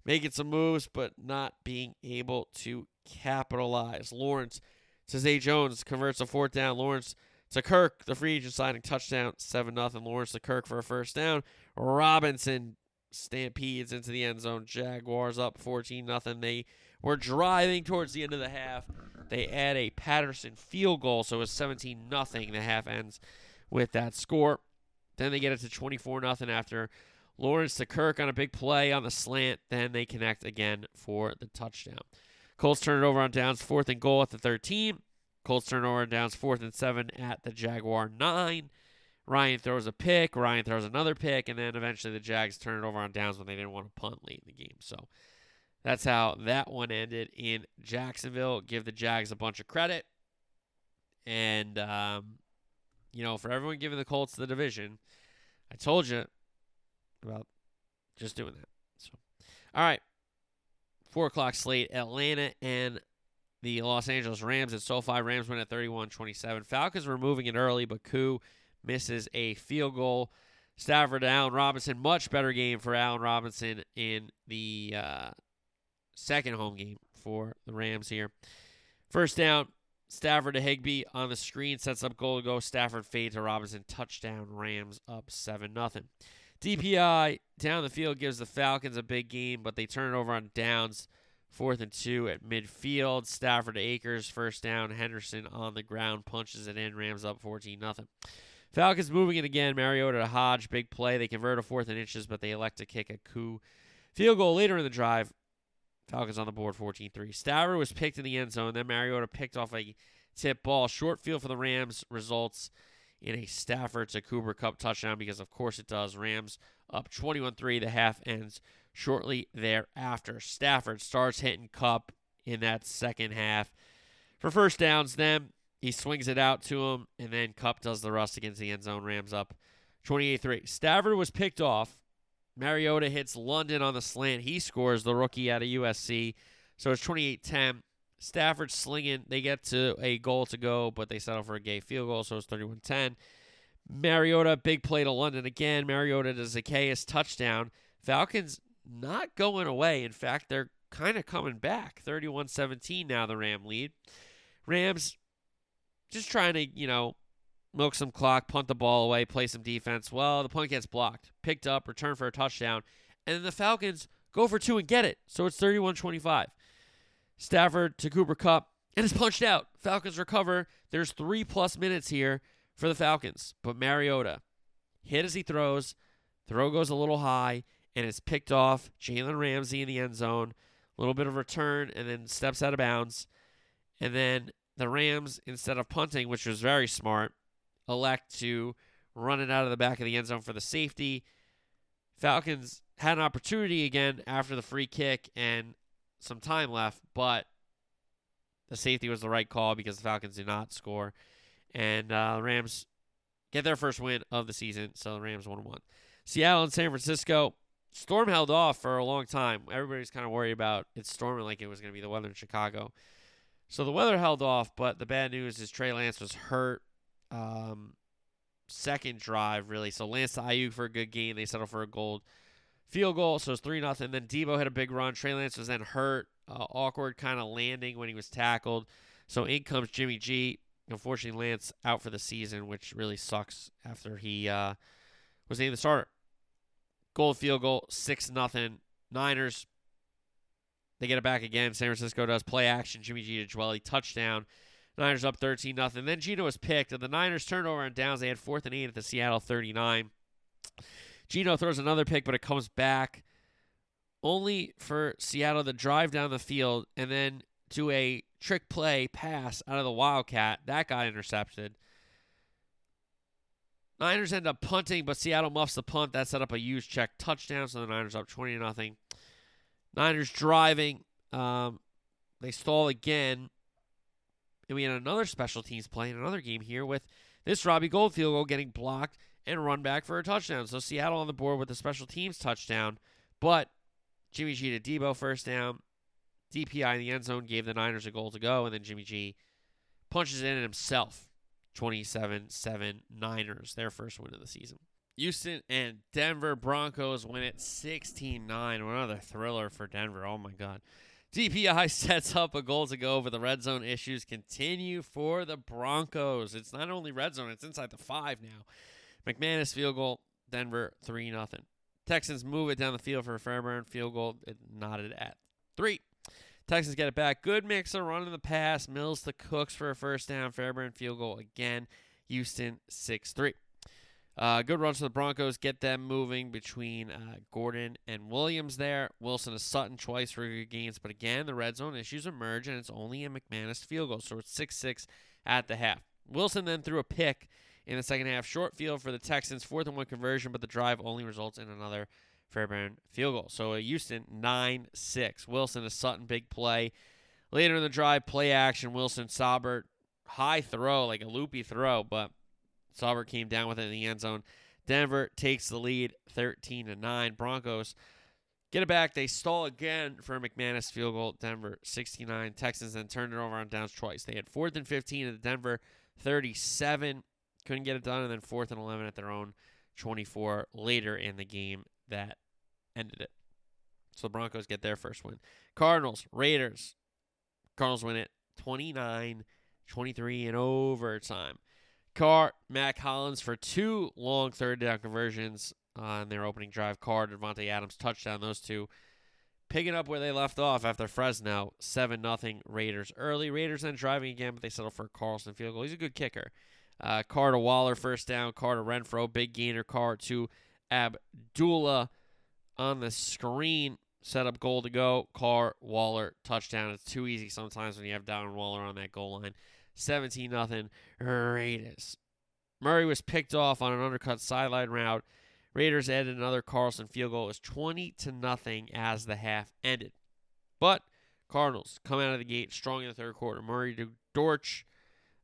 making some moves, but not being able to capitalize. Lawrence to Zay Jones converts a fourth down. Lawrence to Kirk, the free agent signing touchdown, seven nothing. Lawrence to Kirk for a first down. Robinson stampedes into the end zone. Jaguars up 14 nothing. They were driving towards the end of the half. They add a Patterson field goal, so it's 17 nothing. The half ends with that score. Then they get it to 24 nothing after Lawrence to Kirk on a big play on the slant. Then they connect again for the touchdown. Colts turn it over on downs, fourth and goal at the 13. Colts turn it over on downs, fourth and seven at the Jaguar nine. Ryan throws a pick. Ryan throws another pick, and then eventually the Jags turn it over on downs when they didn't want to punt late in the game. So that's how that one ended in Jacksonville. Give the Jags a bunch of credit, and um, you know, for everyone giving the Colts the division, I told you about just doing that. So, all right, four o'clock slate: Atlanta and the Los Angeles Rams at SoFi. Rams win at 31-27. Falcons were moving it early, but Koo misses a field goal. Stafford to Allen Robinson, much better game for Allen Robinson in the uh, second home game for the Rams here. First down, Stafford to Higbee on the screen sets up goal to go. Stafford fade to Robinson, touchdown. Rams up seven nothing. DPI down the field gives the Falcons a big game, but they turn it over on downs. Fourth and two at midfield. Stafford to Akers, first down. Henderson on the ground punches it in. Rams up 14 nothing. Falcons moving it again. Mariota to Hodge, big play. They convert a fourth and inches, but they elect to kick a Koo. Field goal later in the drive. Falcons on the board 14 3. Stafford was picked in the end zone. Then Mariota picked off a tip ball. Short field for the Rams results in a Stafford to Cooper Kupp touchdown because, of course, it does. Rams up 21 3. The half ends shortly thereafter. Stafford starts hitting Kupp in that second half. For first downs, then he swings it out to him, and then Kupp does the rust against the end zone. Rams up 28 3. Stafford was picked off. Mariota hits London on the slant. He scores the rookie out of USC. So it's 28 10. Stafford slinging. They get to a goal to go, but they settle for a Gay field goal, so it's 31 10. Mariota, big play to London again. Mariota to Zaccheaus, touchdown. Falcons not going away. In fact, they're kind of coming back. 31 17 now, the Ram lead. Rams just trying to, you know, milk some clock, punt the ball away, play some defense. Well, the punt gets blocked, picked up, return for a touchdown, and then the Falcons go for two and get it. So it's 31 25. Stafford to Cooper Kupp, and it's punched out. Falcons recover. There's three plus minutes here for the Falcons, but Mariota hit as he throws. Throw goes a little high, and it's picked off. Jalen Ramsey in the end zone. A little bit of return, and then steps out of bounds. And then the Rams, instead of punting, which was very smart, elect to run it out of the back of the end zone for the safety. Falcons had an opportunity again after the free kick and some time left, but the safety was the right call because the Falcons did not score. And uh, the Rams get their first win of the season, so the Rams 1 1. Seattle and San Francisco. Storm held off for a long time. Everybody's kind of worried about it storming like it was going to be the weather in Chicago. So the weather held off, but the bad news is Trey Lance was hurt. Um, second drive, really. So Lance to Aiyuk for a good game. They settle for a Gould field goal. So it's 3 nothing. Then Debo had a big run. Trey Lance was then hurt. Uh, awkward kind of landing when he was tackled. So in comes Jimmy G. Unfortunately, Lance out for the season, which really sucks after he uh, was named the starter. Gould field goal, 6 nothing. Niners they get it back again. San Francisco does play action. Jimmy G to Dwelley touchdown. Niners up 13 nothing. Then Gino was picked, and the Niners turned over on downs. They had fourth and eight at the Seattle 39. Geno throws another pick, but it comes back only for Seattle to drive down the field and then do a trick play pass out of the Wildcat. That got intercepted. Niners end up punting, but Seattle muffs the punt. That set up a huge check touchdown, so the Niners up 20 to nothing. Niners driving. Um, they stall again. And we had another special teams play in another game here with this Robbie Gould field goal getting blocked and run back for a touchdown. So Seattle on the board with a special teams touchdown. But Jimmy G to Deebo first down. DPI in the end zone gave the Niners a goal to go, and then Jimmy G punches in himself. 27 7 Niners, their first win of the season. Houston and Denver Broncos win it 16 9. Another thriller for Denver. Oh my God. DPI sets up a goal to go, but the red zone issues continue for the Broncos. It's not only red zone, it's inside the five now. McManus field goal, Denver 3 0. Texans move it down the field for a Fairbairn field goal. It knotted at three. Texans get it back. Good mix of running the pass. Mills to Cooks for a first down. Fairbairn field goal again. Houston 6 3. Uh, good runs for the Broncos. Get them moving between uh, Gordon and Williams there. Wilson to Sutton twice for good gains. But again, the red zone issues emerge, and it's only a McManus field goal. So it's 6 6 at the half. Wilson then threw a pick in the second half. Short field for the Texans, fourth and one conversion, but the drive only results in another Fairbairn field goal. So a Houston 9 6. Wilson to Sutton, big play. Later in the drive, play action. Wilson, Saubert, high throw, like a loopy throw, but Saubert came down with it in the end zone. Denver takes the lead 13 to 9. Broncos get it back. They stall again for McManus field goal. Denver 69. Texans then turned it over on downs twice. They had fourth and 15 at the Denver 37. Couldn't get it done. And then fourth and 11 at their own 24 later in the game that ended it. So the Broncos get their first win. Cardinals, Raiders. Cardinals win it 29 23 in overtime. Carr, Mack Hollins for two long third down conversions on their opening drive. Carr, Davante Adams touchdown. Those two picking up where they left off after Fresno. 7 nothing Raiders early. Raiders then driving again, but they settle for a Carlson field goal. He's a good kicker. Uh, Carr to Waller, first down. Carr to Renfrow, big gainer. Carr to Abdullah on the screen. Set up goal to go. Carr, Waller, touchdown. It's too easy sometimes when you have Darren Waller on that goal line. 17 nothing Raiders. Murray was picked off on an undercut sideline route. Raiders added another Carlson field goal. It was 20 to nothing as the half ended. But Cardinals come out of the gate strong in the third quarter. Murray to Dortch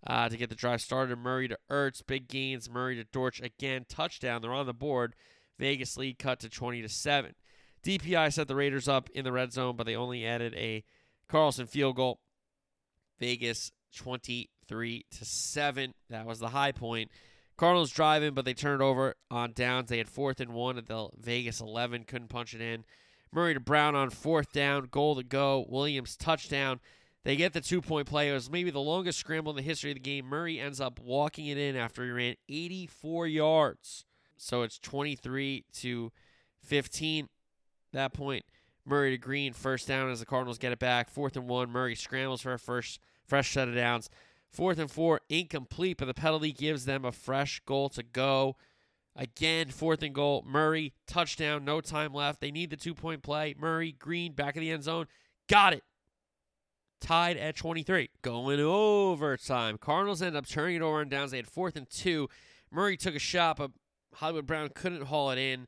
uh, to get the drive started. Murray to Ertz, big gains. Murray to Dortch again, touchdown. They're on the board. Vegas lead cut to 20 to 7. DPI set the Raiders up in the red zone, but they only added a Carlson field goal. Vegas 23 to 7. That was the high point. Cardinals driving, but they turned over on downs. They had fourth and one at the Vegas 11. Couldn't punch it in. Murray to Brown on fourth down. Goal to go. Williams touchdown. They get the two point play. It was maybe the longest scramble in the history of the game. Murray ends up walking it in after he ran 84 yards. So it's 23 to 15. That point, Murray to Green, first down as the Cardinals get it back. Fourth and one. Murray scrambles for a first fresh set of downs. Fourth and four, incomplete, but the penalty gives them a fresh goal to go. Again, fourth and goal. Murray, touchdown, no time left. They need the two point play. Murray, Green, back of the end zone. Got it. Tied at 23. Going overtime. Cardinals end up turning it over on downs. They had fourth and two. Murray took a shot, but Hollywood Brown couldn't haul it in.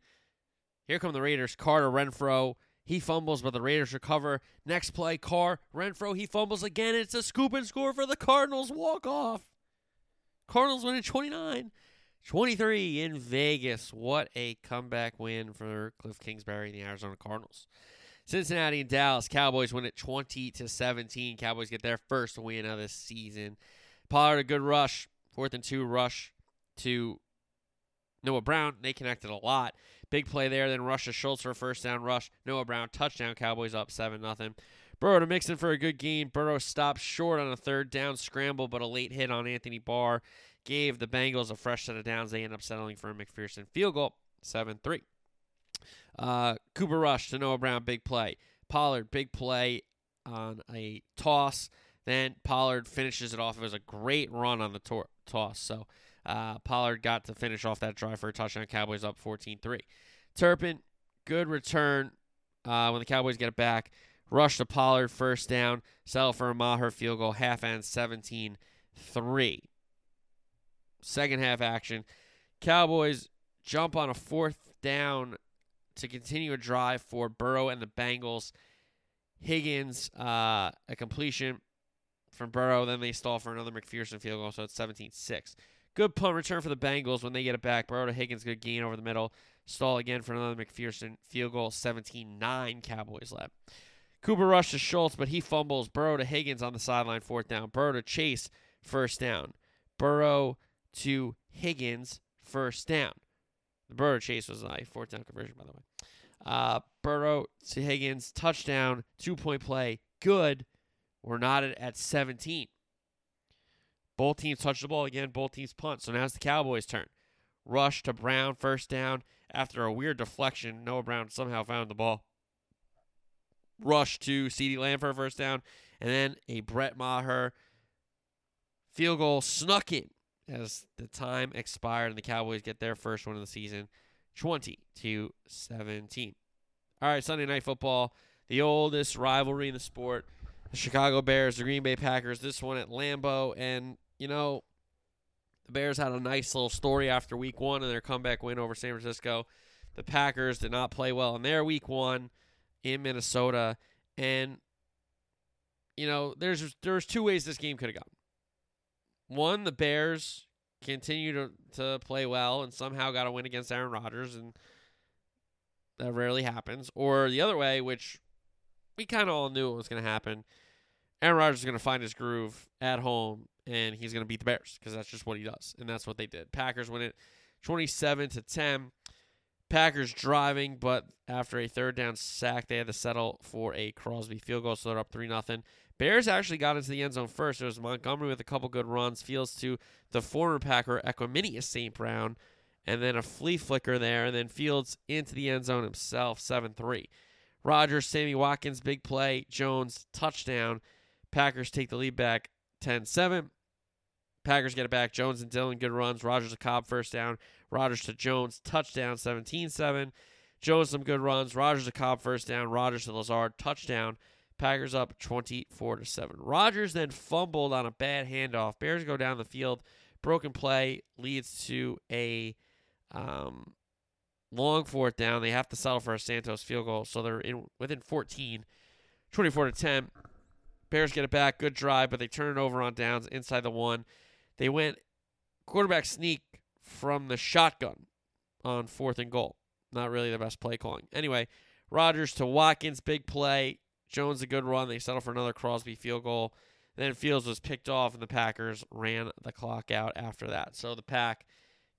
Here come the Raiders. Carter Renfrow. He fumbles, but the Raiders recover. Next play, Carr, Renfrow, he fumbles again. It's a scoop and score for the Cardinals. Walk off. Cardinals win at 29 23 in Vegas. What a comeback win for Cliff Kingsbury and the Arizona Cardinals. Cincinnati and Dallas Cowboys win at 20 to 17. Cowboys get their first win of the season. Pollard a good rush, fourth and two rush to Noah Brown. They connected a lot. Big play there. Then rush to Schultz for a first down rush. Noah Brown touchdown. Cowboys up seven nothing. Burrow to Mixon for a good game. Burrow stops short on a third down scramble, but a late hit on Anthony Barr gave the Bengals a fresh set of downs. They end up settling for a McPherson field goal, seven three. Uh, Cooper Rush to Noah Brown, big play. Pollard, big play on a toss. Then Pollard finishes it off. It was a great run on the toss. So uh, Pollard got to finish off that drive for a touchdown. Cowboys up 14 3. Turpin, good return uh, when the Cowboys get it back. Rush to Pollard, first down. Settle for a Maher field goal, half end 17 3. Second half action. Cowboys jump on a fourth down to continue a drive for Burrow and the Bengals. Higgins, uh, a completion from Burrow. Then they stall for another McPherson field goal, so it's 17 6. Good punt return for the Bengals when they get it back. Burrow to Higgins, good gain over the middle. Stall again for another McPherson field goal, 17 9 Cowboys led. Cooper rushed to Schultz, but he fumbles. Burrow to Higgins on the sideline, fourth down. Burrow to Chase, first down. Burrow to Higgins, first down. The Burrow Chase was a fourth down conversion, by the way. Uh, Burrow to Higgins, touchdown, two point play, good. We're not at, at 17. Both teams touch the ball again, both teams punt. So now it's the Cowboys' turn. Rush to Brown, first down. After a weird deflection, Noah Brown somehow found the ball. Rush to CeeDee Lamb for a first down. And then a Brett Maher field goal snuck in as the time expired and the Cowboys get their first one of the season, 20 to 17. All right, Sunday night football, the oldest rivalry in the sport. The Chicago Bears, the Green Bay Packers, this one at Lambeau. And, you know, the Bears had a nice little story after week one and their comeback win over San Francisco. The Packers did not play well in their week one in Minnesota. And, you know, there's there's two ways this game could have gone. One, the Bears continue to, to play well and somehow got a win against Aaron Rodgers, and that rarely happens. Or the other way, which we kind of all knew it was going to happen. Aaron Rodgers is going to find his groove at home, and he's going to beat the Bears because that's just what he does, and that's what they did. Packers win it, twenty-seven to ten. Packers driving, but after a third down sack, they had to settle for a Crosby field goal, so they're up three nothing. Bears actually got into the end zone first. It was Montgomery with a couple good runs, Fields to the former Packer Equanimeous St. Brown, and then a flea flicker there, and then Fields into the end zone himself, 7 3. Rodgers, Sammy Watkins, big play. Jones, touchdown. Packers take the lead back 10 7. Packers get it back. Jones and Dillon, good runs. Rodgers to Cobb, first down. Rodgers to Jones, touchdown, 17 7. Jones, some good runs. Rodgers to Cobb, first down. Rodgers to Lazard, touchdown. Packers up 24 to 7. Rodgers then fumbled on a bad handoff. Bears go down the field. Broken play leads to a um, long fourth down. They have to settle for a Santos field goal, so they're in within 14. 24 to 10. Bears get it back. Good drive, but they turn it over on downs inside the one. They went quarterback sneak from the shotgun on fourth and goal. Not really the best play calling. Anyway, Rodgers to Watkins, big play. Jones a good run. They settle for another Crosby field goal. Then Fields was picked off, and the Packers ran the clock out after that. So the Pack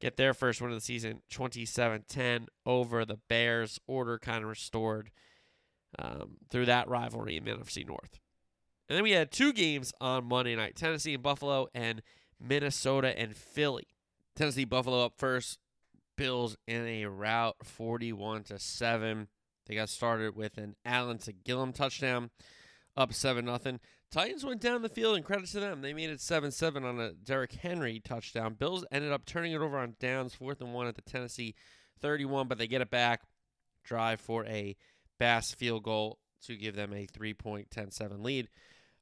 get their first win of the season, 27-10 over the Bears. Order kind of restored um, through that rivalry in the NFC North. And then we had two games on Monday night: Tennessee and Buffalo, and Minnesota and Philly. Tennessee Buffalo up first. Bills in a rout, 41 to seven. They got started with an Allen to Gillum touchdown, up 7 nothing. Titans went down the field, and credit to them. They made it 7 7 on a Derrick Henry touchdown. Bills ended up turning it over on downs, fourth and one at the Tennessee 31, but they get it back. Drive for a Bass field goal to give them a 3.107 lead.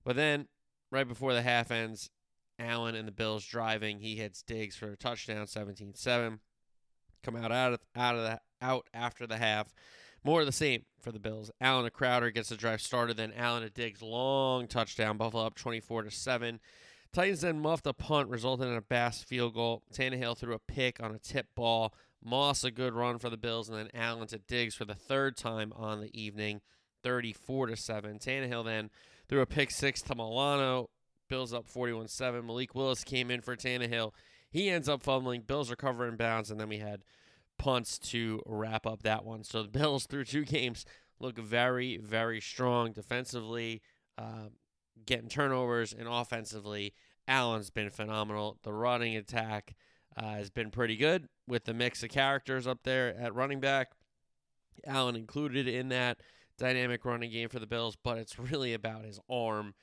But then, right before the half ends, Allen and the Bills driving. He hits Diggs for a touchdown, 17 7. Come out, out, of, out, of the, out after the half. More of the same for the Bills. Allen to Crowder gets the drive started, then Allen to Diggs, long touchdown. Buffalo up 24 to 7. Titans then muffed a punt, resulting in a Bass field goal. Tannehill threw a pick on a tip ball. Moss a good run for the Bills, and then Allen to Diggs for the third time on the evening, 34 to 7. Tannehill then threw a pick six to Milano. Bills up 41 7. Malik Willis came in for Tannehill. He ends up fumbling. Bills are covering bounds, and then we had punts to wrap up that one. So the Bills through two games look very, very strong defensively, uh, getting turnovers, and offensively, Allen's been phenomenal. The running attack uh, has been pretty good with the mix of characters up there at running back. Allen included in that dynamic running game for the Bills, but it's really about his arm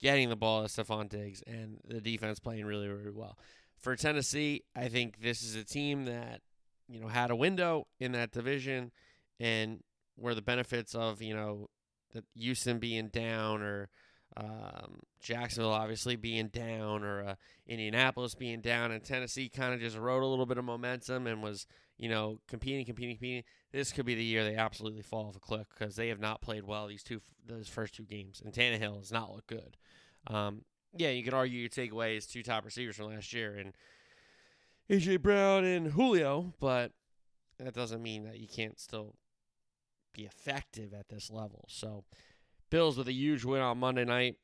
getting the ball to Stefon Diggs and the defense playing really, really well. For Tennessee, I think this is a team that, you know, had a window in that division and where the benefits of, you know, the Houston being down or um, Jacksonville obviously being down or uh, Indianapolis being down and Tennessee kind of just rode a little bit of momentum and was, you know, competing, competing, competing. This could be the year they absolutely fall off a cliff because they have not played well these two those first two games, and Tannehill has not looked good. Um, yeah, you could argue you take away his two top receivers from last year and AJ Brown and Julio, but that doesn't mean that you can't still be effective at this level. So, Bills with a huge win on Monday night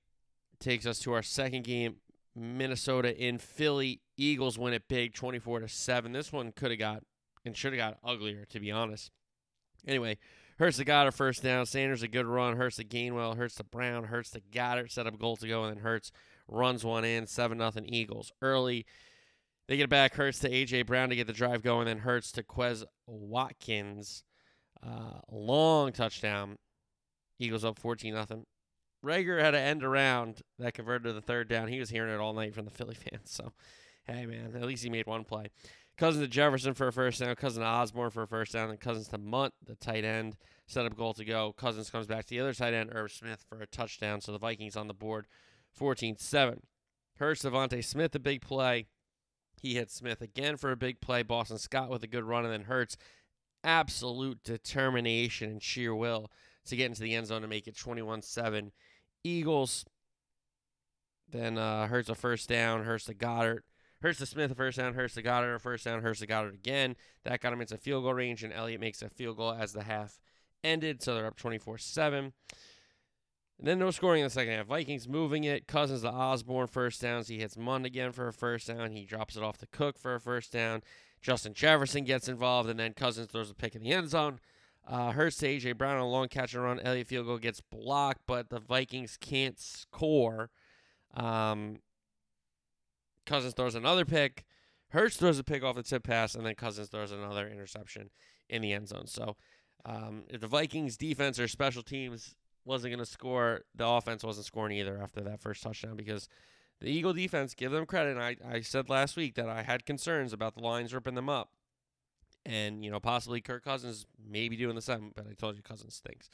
takes us to our second game. Minnesota in Philly. Eagles win it big, 24 to 7. This one could have got and should have got uglier, to be honest. Anyway, Hurts the Goedert first down. Sanders a good run. Hurts the Gainwell. Hurts the Brown. Hurts the Goedert. Set up a goal to go, and then Hurts runs one in. 7 nothing Eagles. Early, they get a back. Hurts to A.J. Brown to get the drive going. Then Hurts to Quez Watkins. Uh, long touchdown. Eagles up 14 nothing. Reagor had to end around that converted to the third down. He was hearing it all night from the Philly fans. So, hey, man, at least he made one play. Cousins to Jefferson for a first down. Cousin to Osborn for a first down. And Cousins to Mundt, the tight end. Set up goal to go. Cousins comes back to the other tight end, Irv Smith, for a touchdown. So the Vikings on the board 14 7. Hurts DeVonta Smith, a big play. He hits Smith again for a big play. Boston Scott with a good run, and then Hurts absolute determination and sheer will to get into the end zone to make it 21 7. Eagles. Then uh, Hurts a first down. Hurts to Goedert. Hurts to Smith a first down. Hurts to Goedert a first down. Hurts to Goedert again. That got him into field goal range, and Elliott makes a field goal as the half ended. So they're up 24 7. And then no scoring in the second half. Vikings moving it. Cousins to Osborn first downs. He hits Mundt again for a first down. He drops it off to Cook for a first down. Justin Jefferson gets involved, and then Cousins throws a pick in the end zone. Uh, Hurts to A.J. Brown on a long catch and run. Elliott field goal gets blocked, but the Vikings can't score. Um, Cousins throws another pick. Hurts throws a pick off the tip pass, and then Cousins throws another interception in the end zone. So um, if the Vikings defense or special teams wasn't going to score, the offense wasn't scoring either after that first touchdown because the Eagle defense, give them credit. And I, I said last week that I had concerns about the lines ripping them up. And, you know, possibly Kirk Cousins maybe doing the same, but I told you Cousins stinks.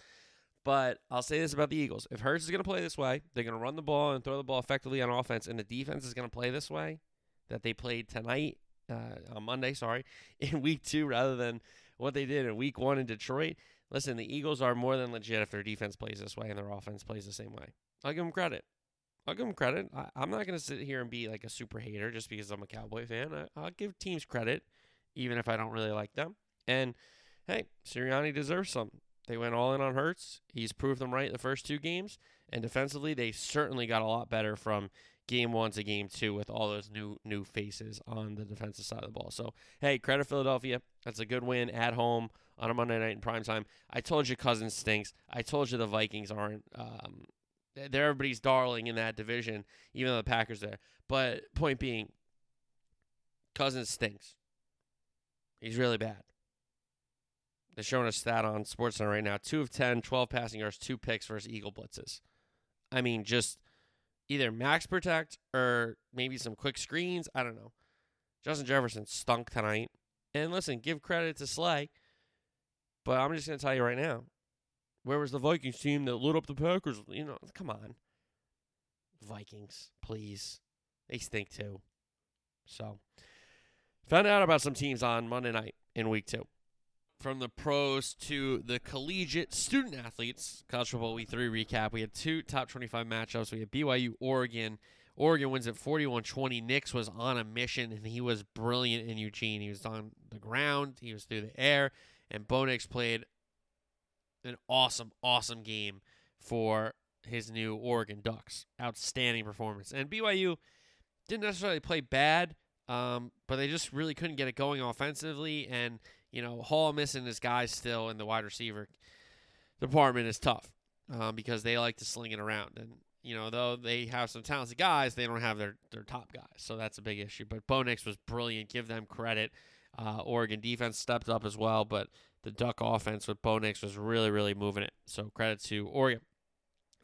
But I'll say this about the Eagles. If Hurts is going to play this way, they're going to run the ball and throw the ball effectively on offense, and the defense is going to play this way that they played tonight, uh, on Monday, sorry, in week two rather than what they did in week one in Detroit. Listen, the Eagles are more than legit if their defense plays this way and their offense plays the same way. I'll give them credit. I'll give them credit. I, am not going to sit here and be like a super hater just because I'm a Cowboy fan. I, I'll give teams credit, even if I don't really like them. And hey, Sirianni deserves some. They went all in on Hurts. He's proved them right the first two games. And defensively, they certainly got a lot better from game one to game two with all those new new faces on the defensive side of the ball. So hey, credit Philadelphia. That's a good win at home on a Monday night in prime time. I told you Cousins stinks. I told you the Vikings aren't um, they're everybody's darling in that division, even though the Packers there. But point being, Cousins stinks. He's really bad. They're showing a stat on SportsCenter right now: two of 10, 12 passing yards, two picks versus Eagle blitzes. I mean, just either max protect or maybe some quick screens. I don't know. Justin Jefferson stunk tonight. And listen, give credit to Slay. But I'm just going to tell you right now where was the Vikings team that lit up the Packers? You know, come on. Vikings, please. They stink too. So, found out about some teams on Monday night in week two. From the pros to the collegiate student athletes, College Football Week 3 recap. We had two top 25 matchups. We had BYU, Oregon. Oregon wins at 41 20. Nix was on a mission, and he was brilliant in Eugene. He was on the ground, he was through the air, and Bo Nix played an awesome, awesome game for his new Oregon Ducks. Outstanding performance. And BYU didn't necessarily play bad, um, but they just really couldn't get it going offensively. And, you know, Hall missing his guys still in the wide receiver department is tough um, because they like to sling it around. And, you know, though they have some talented guys, they don't have their, their top guys. So that's a big issue. But Bo Nix was brilliant. Give them credit. Uh, Oregon defense stepped up as well, but the Duck offense with Bo Nix was really, really moving it. So credit to Oregon.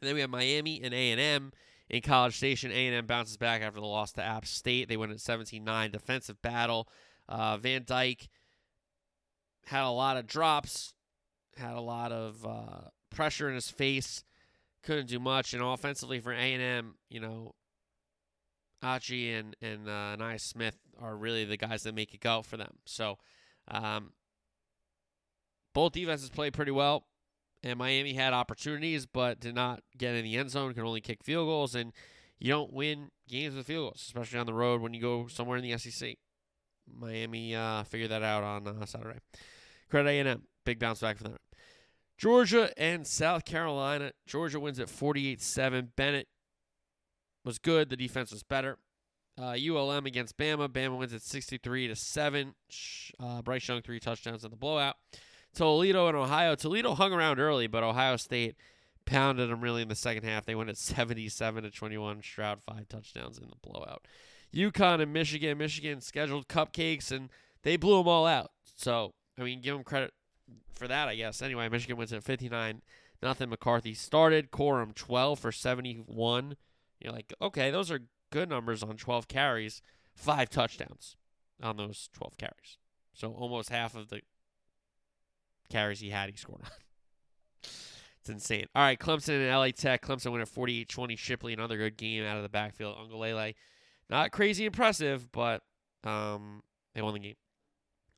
And then we have Miami and A&M in College Station. A&M bounces back after the loss to App State. They win at 17-9. Defensive battle. Uh, Van Dyke had a lot of drops, had a lot of uh, pressure in his face, couldn't do much. And offensively for A&M, you know, Achi and and uh, Nia Smith are really the guys that make it go for them. So, um, both defenses played pretty well, and Miami had opportunities but did not get in the end zone. Could only kick field goals, and you don't win games with field goals, especially on the road when you go somewhere in the SEC. Miami uh, figured that out on uh, Saturday. Credit A&M, big bounce back for them. Georgia and South Carolina. Georgia wins at 48-7. Bennett was good. The defense was better. Uh, ULM against Bama. Bama wins at 63 to 7. Uh, Bryce Young three touchdowns in the blowout. Toledo and Ohio. Toledo hung around early, but Ohio State pounded them really in the second half. They went at 77 to 21. Stroud five touchdowns in the blowout. UConn and Michigan. Michigan scheduled cupcakes and they blew them all out. So I mean, give them credit for that, I guess. Anyway, Michigan wins at 59. Nothing. McCarthy started. Corum 12 for 71. You're like, okay, those are good numbers on 12 carries. Five touchdowns on those 12 carries. So almost half of the carries he had, he scored on. it's insane. All right, Clemson and LA Tech. Clemson win at 48-20. Shipley, another good game out of the backfield. Uiagalelei, not crazy impressive, but um, they won the game.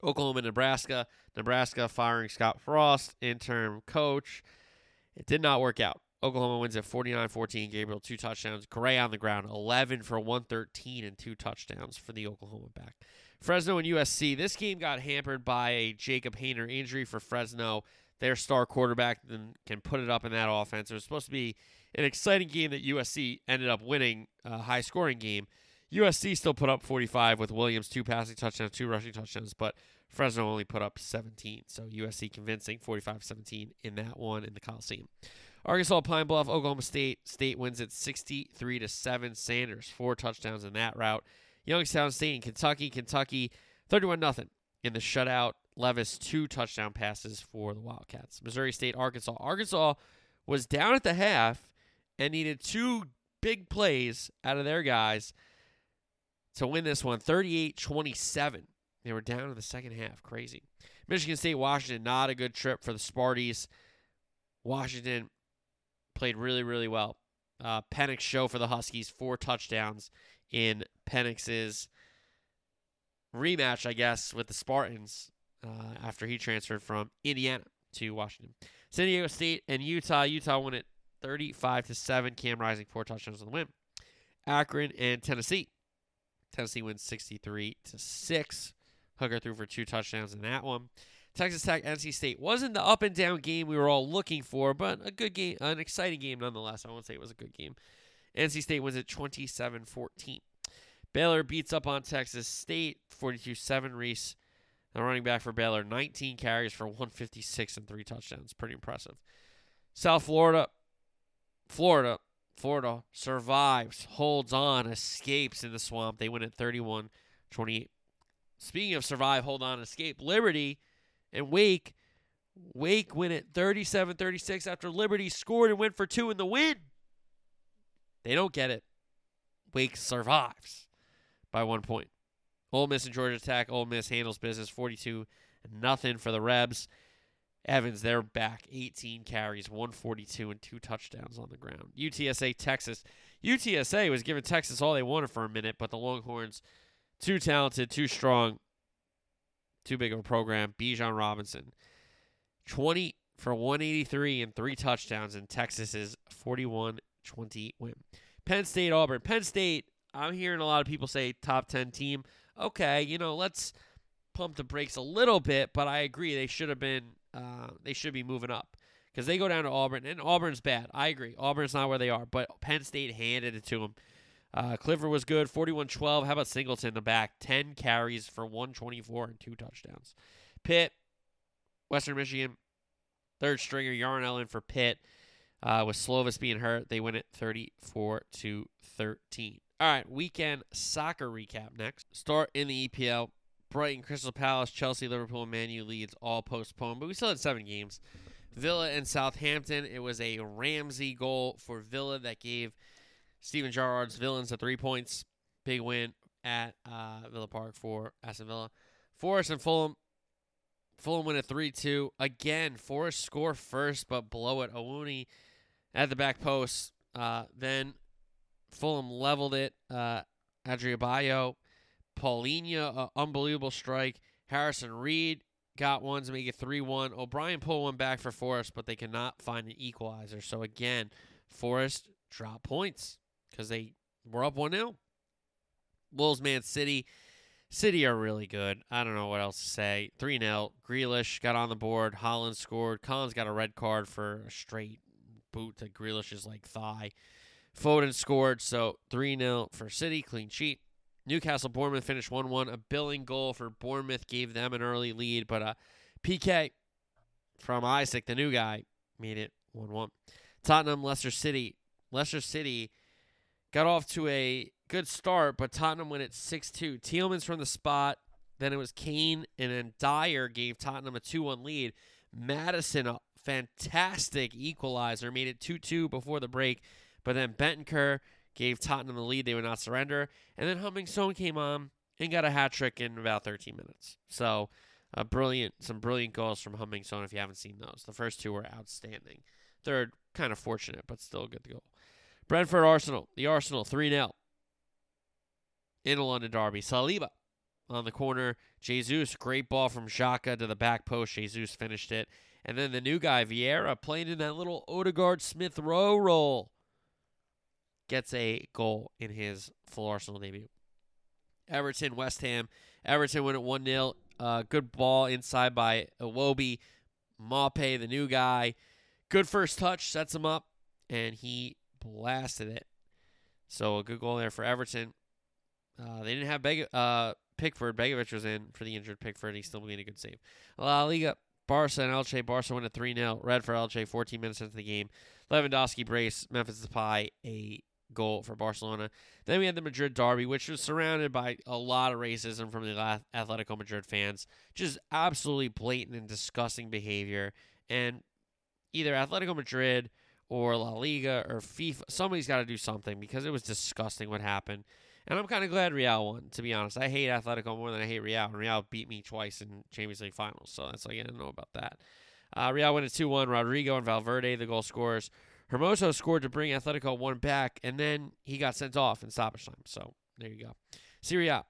Oklahoma, Nebraska. Nebraska firing Scott Frost, interim coach. It did not work out. Oklahoma wins at 49-14. Gabriel two touchdowns. Gray on the ground, 11 for 113 and two touchdowns for the Oklahoma back. Fresno and USC. This game got hampered by a Jacob Haener injury for Fresno. Their star quarterback then can put it up in that offense. It was supposed to be an exciting game that USC ended up winning, a high scoring game. USC still put up 45 with Williams two passing touchdowns, two rushing touchdowns, but Fresno only put up 17. So USC convincing 45-17 in that one in the Coliseum. Arkansas Pine Bluff, Oklahoma State. State wins at 63 to 7. Sanders four touchdowns in that route. Youngstown State and Kentucky. Kentucky 31 nothing in the shutout. Levis two touchdown passes for the Wildcats. Missouri State, Arkansas. Arkansas was down at the half and needed two big plays out of their guys to win this one 38-27. They were down in the second half. Crazy. Michigan State, Washington, not a good trip for the Sparties. Washington played really, really well. Uh, Penix show for the Huskies, four touchdowns in Penix's rematch, I guess, with the Spartans uh, after he transferred from Indiana to Washington. San Diego State and Utah. Utah won it 35 to 7. Cam Rising, four touchdowns on the win. Akron and Tennessee. Tennessee wins 63 to 6. Hooker threw for two touchdowns in that one. Texas Tech, NC State wasn't the up and down game we were all looking for, but a good game, an exciting game nonetheless. I won't say it was a good game. NC State wins at 27 14. Baylor beats up on Texas State 42 7. Reese, the running back for Baylor, 19 carries for 156 and three touchdowns. Pretty impressive. South Florida, Florida, Florida survives, holds on, escapes in the swamp. They win at 31 28. Speaking of survive, hold on, escape, Liberty and Wake. Wake win at 37 36 after Liberty scored and went for two in the win. They don't get it. Wake survives by one point. Ole Miss and Georgia Tech. Ole Miss handles business 42 nothing for the Rebs. Evans, they're back. 18 carries, 142, and two touchdowns on the ground. UTSA, Texas. UTSA was giving Texas all they wanted for a minute, but the Longhorns, too talented, too strong, too big of a program. Bijan Robinson, 20 for 183 and three touchdowns in Texas's 41 20 win. Penn State, Auburn. Penn State, I'm hearing a lot of people say top 10 team. Okay, you know, let's pump the brakes a little bit, but I agree they should have been, uh, they should be moving up because they go down to Auburn, and Auburn's bad. I agree. Auburn's not where they are, but Penn State handed it to them. Uh, Clifford was good, 41 12. How about Singleton in the back? 10 carries for 124 and two touchdowns. Pitt, Western Michigan, third stringer, Yarnell in for Pitt. Uh, with Slovis being hurt, they win it 34 to 13. All right, weekend soccer recap next. Start in the EPL. Brighton, Crystal Palace, Chelsea, Liverpool, and Man Leeds all postponed, but we still had seven games. Villa and Southampton. It was a Ramsey goal for Villa that gave Steven Gerrard's Villains at three points. Big win at uh, Villa Park for Aston Villa. Forest and Fulham. Fulham win at 3 2. Again, Forest score first, but blow it. Awoniyi at the back post. Uh, then Fulham leveled it. Uh, Adarabioyo, Paulinho, unbelievable strike. Harrison Reed got one to make it 3 1. O'Brien pulled one back for Forest, but they cannot find an equalizer. So again, Forest drop points because they were up 1 0. Wolves, Man City. City are really good. I don't know what else to say. 3 0. Grealish got on the board. Haaland scored. Collins got a red card for a straight boot to Grealish's like thigh. Foden scored, so 3 0 for City, clean sheet. Newcastle Bournemouth finished 1 1. A Billing goal for Bournemouth gave them an early lead, but uh, PK from Isak, the new guy, made it 1 1. Tottenham, Leicester City. Leicester City got off to a good start, but Tottenham went at 6 2. Tielemans from the spot. Then it was Kane, and then Dier gave Tottenham a 2 1 lead. Maddison, a fantastic equalizer, made it 2 2 before the break. But then Bentancur gave Tottenham the lead. They would not surrender. And then Heung-min Son came on and got a hat trick in about 13 minutes. So, a brilliant, some brilliant goals from Heung-min if you haven't seen those. The first two were outstanding. Third, kind of fortunate, but still a good goal. Brentford Arsenal. The Arsenal 3 0 in a London derby. Saliba on the corner. Jesus, great ball from Xhaka to the back post. Jesus finished it. And then the new guy, Vieira, playing in that little Odegaard Smith Rowe role gets a goal in his full Arsenal debut. Everton, West Ham. Everton win at 1 0. Uh, good ball inside by Iwobi. Maupay, the new guy. Good first touch, sets him up, and he blasted it. So a good goal there for Everton. Uh, they didn't have Beg- uh, Pickford. Begovic was in for the injured Pickford. He still made a good save. La Liga, Barca and Elche. Barca win at 3 0. Red for Elche, 14 minutes into the game. Lewandowski brace. Memphis Depay, a goal for Barcelona. Then we had the Madrid derby, which was surrounded by a lot of racism from the Atletico Madrid fans. Just absolutely blatant and disgusting behavior. And either Atletico Madrid or La Liga or FIFA, somebody's got to do something because it was disgusting what happened. And I'm kind of glad Real won, to be honest. I hate Atletico more than I hate Real, and Real beat me twice in Champions League finals, so that's all I didn't know about that. Uh, Real went at 2 1. Rodrigo and Valverde, the goal scorers. Hermoso scored to bring Atletico one back, and then he got sent off in stoppage time. So there you go. Serie A.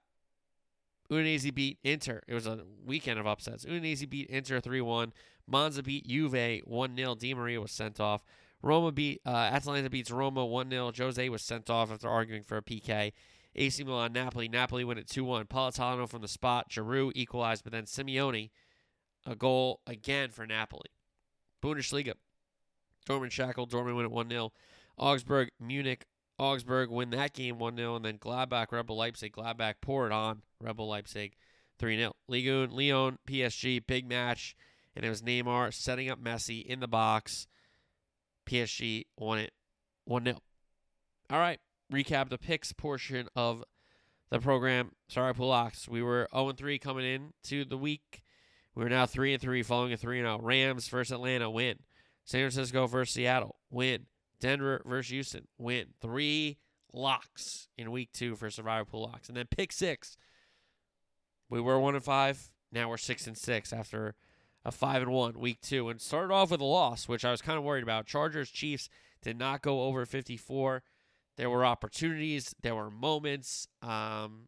Udinese beat Inter. It was a weekend of upsets. Udinese beat Inter 3 1. Monza beat Juve 1 0. Di Maria was sent off. Roma beat uh, Atalanta beats Roma 1 0. Jose was sent off after arguing for a PK. AC Milan Napoli. Napoli win at 2 1. Politano from the spot. Giroud equalized, but then Simeone, a goal again for Napoli. Bundesliga. Dortmund Schalke. Dortmund win at 1 0. Augsburg, Munich. Augsburg win that game 1 0. And then Gladbach, Rebel Leipzig. Gladbach pour it on Rebel Leipzig 3 0. Ligue 1 Lyon, PSG, big match. And it was Neymar setting up Messi in the box. PSG won it 1 0. All right. Recap the picks portion of the program. Sorry, Pulax. We were 0 3 coming in to the week. We're now 3 and 3 following a 3 0. Rams versus Atlanta win. San Francisco versus Seattle win. Denver versus Houston win. Three locks in week two for Survivor Pool locks. And then pick six. We were 1 and 5. Now we're 6 and 6 after a 5 and 1 week two. And started off with a loss, which I was kind of worried about. Chargers Chiefs did not go over 54. There were opportunities, there were moments. Um,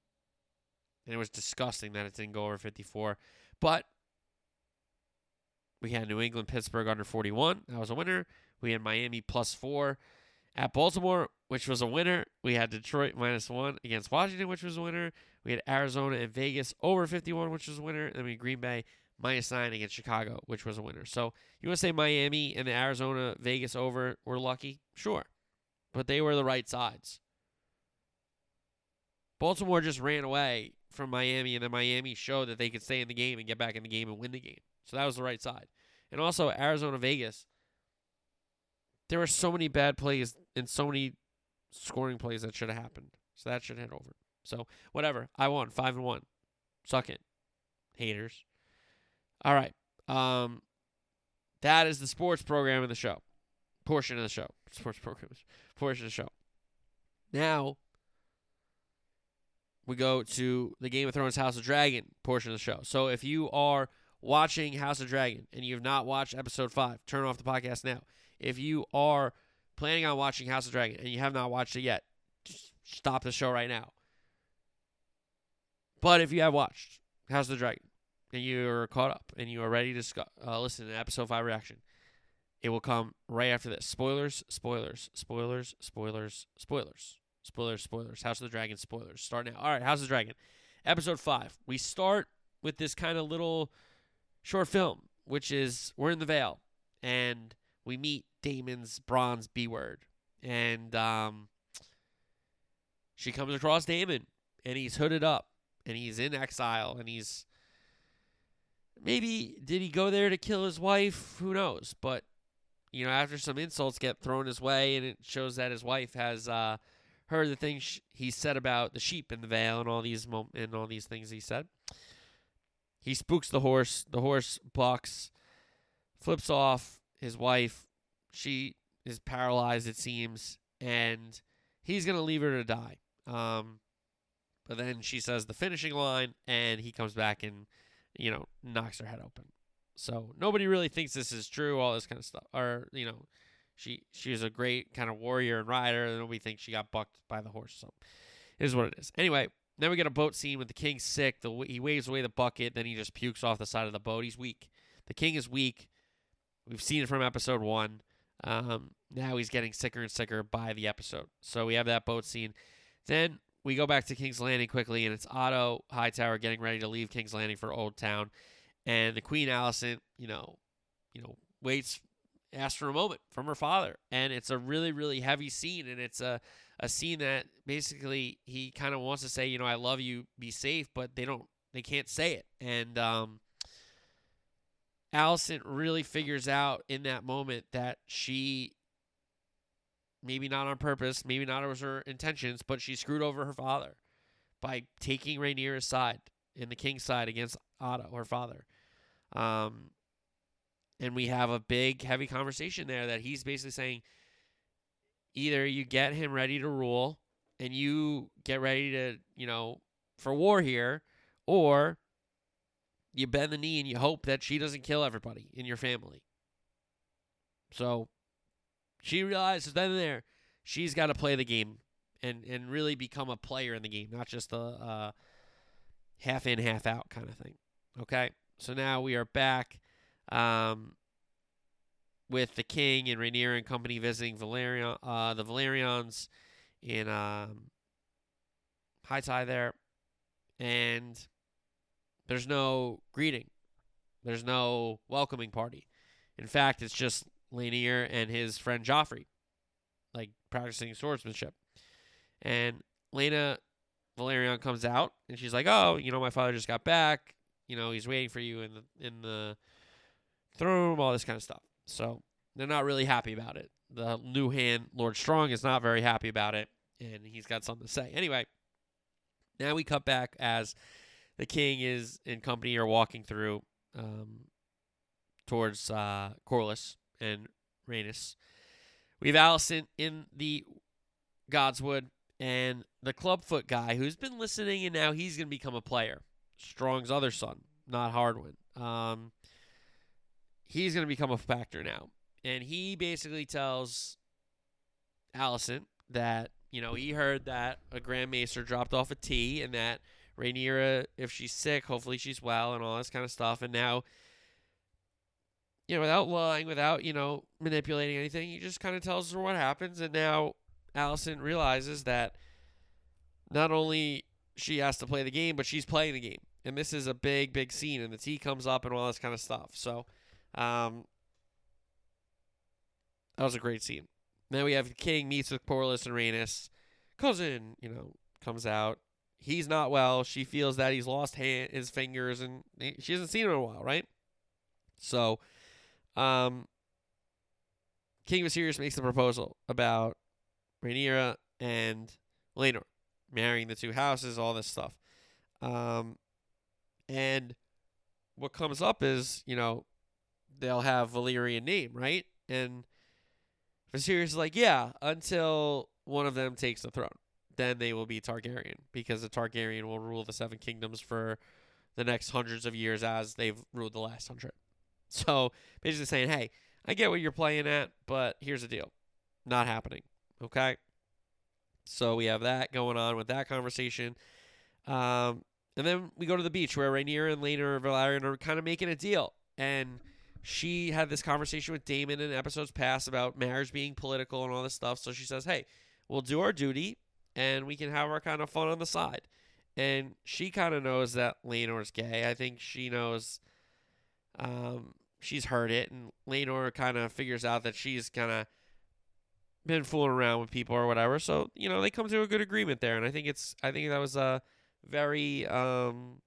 and it was disgusting that it didn't go over 54. But we had New England, Pittsburgh under 41. That was a winner. We had Miami plus four at Baltimore, which was a winner. We had Detroit minus one against Washington, which was a winner. We had Arizona and Vegas over 51, which was a winner. Then we had Green Bay minus nine against Chicago, which was a winner. So you want to say Miami and the Arizona Vegas over were lucky? Sure. But they were the right sides. Baltimore just ran away from Miami, and then Miami showed that they could stay in the game and get back in the game and win the game. So that was the right side. And also Arizona Vegas. There were so many bad plays and so many scoring plays that should have happened. So that should hit over. So whatever. I won. Five and one. Suck it. Haters. All right. Um that is the sports program of the show. Portion of the show. Sports program portion of the show. Now we go to the Game of Thrones House of Dragon portion of the show. So if you are watching House of Dragon and you have not watched episode five, turn off the podcast now. If you are planning on watching House of Dragon and you have not watched it yet, stop the show right now. But if you have watched House of the Dragon and you're caught up and you are ready to uh, listen to episode five reaction, it will come right after this. Spoilers, spoilers, spoilers, spoilers, spoilers, spoilers, spoilers. House of the Dragon spoilers. Start now. All right, House of the Dragon, episode five. We start with this kind of little short film, which is we're in the Vale and we meet Daemon's bronze B word, and um, she comes across Damon, and he's hooded up, and he's in exile, and he's maybe did he go there to kill his wife? Who knows? But you know, after some insults get thrown his way, and it shows that his wife has uh, heard the things he said about the sheep in the Vale and all these mom- and all these things he said. He spooks the horse. The horse bucks, flips off his wife. She is paralyzed, it seems, and he's gonna leave her to die. Um, but then she says the finishing line, and he comes back and you know knocks her head open. So nobody really thinks this is true. All this kind of stuff, or you know, she she was a great kind of warrior and rider, and nobody thinks she got bucked by the horse. So it is what it is. Anyway, then we get a boat scene with the king sick. The he waves away the bucket, then he just pukes off the side of the boat. He's weak. The king is weak. We've seen it from episode one. Um, now he's getting sicker and sicker by the episode. So we have that boat scene. Then we go back to King's Landing quickly, and it's Otto Hightower getting ready to leave King's Landing for Old Town, and the Queen Alicent, you know, you know, waits, asks for a moment from her father, and it's a really, really heavy scene, and it's a a scene that basically he kind of wants to say, you know, I love you, be safe, but they don't, they can't say it, and um, Alicent really figures out in that moment that she maybe not on purpose, maybe not as her intentions, but she screwed over her father by taking Rhaenyra's side in the king's side against Otto, her father. Um, and we have a big, heavy conversation there that he's basically saying either you get him ready to rule and you get ready to, you know, for war here, or you bend the knee and you hope that she doesn't kill everybody in your family. So she realizes then and there she's got to play the game and and really become a player in the game, not just a, a half in, half out kind of thing. Okay, so now we are back um, with the king and Rhaenyra and company visiting Velaryon, uh, the Velaryons in um, High Tide there, and there's no greeting, there's no welcoming party. In fact, it's just Laenor and his friend Joffrey, like practicing swordsmanship. And Laena Velaryon comes out and she's like, "Oh, you know, my father just got back. You know, he's waiting for you in the in the throne room, all this kind of stuff." So they're not really happy about it. The new hand, Lord Strong, is not very happy about it, and he's got something to say. Anyway, now we cut back as the king is in company or walking through um, towards uh, Corlys and Rhaenys. We have Alicent in the Godswood and the Clubfoot guy who's been listening and now he's going to become a player. Strong's other son, not Hardwin. Um, he's going to become a factor now. And he basically tells Alicent that, you know, he heard that a Grand Maester dropped off a a tea and that Rhaenyra, if she's sick, hopefully she's well and all this kind of stuff. And now you know, without lying, without, you know, manipulating anything, he just kind of tells her what happens. And now Alicent realizes that not only she has to play the game, but she's playing the game. And this is a big, big scene, and the tea comes up and all this kind of stuff. So, um, that was a great scene. Then we have the king meets with Corlys and Rhaenys. Cousin, you know, comes out. He's not well. She feels that he's lost hand, his fingers, and she hasn't seen him in a while, right? So, um, King of Viserys makes the proposal about Rhaenyra and Laenor marrying the two houses, all this stuff. Um, and what comes up is, you know, they'll have Valyrian name, right? And Viserys is like, yeah, until one of them takes the throne. then they will be Targaryen because the Targaryen will rule the Seven Kingdoms for the next hundreds of years as they've ruled the last hundred. So basically saying, hey, I get what you're playing at, but here's the deal. Not happening. Okay? So we have that going on with that conversation. Um, and then we go to the beach where Rhaenyra and Laenor Velaryon are kind of making a deal. And she had this conversation with Daemon in episodes past about marriage being political and all this stuff. So she says, hey, we'll do our duty and we can have our kind of fun on the side. And she kind of knows that Laenor's gay. I think she knows um, she's heard it. And Laenor kind of figures out that she's kind of been fooling around with people or whatever. So, you know, they come to a good agreement there. And I think it's, I think that was a very, um,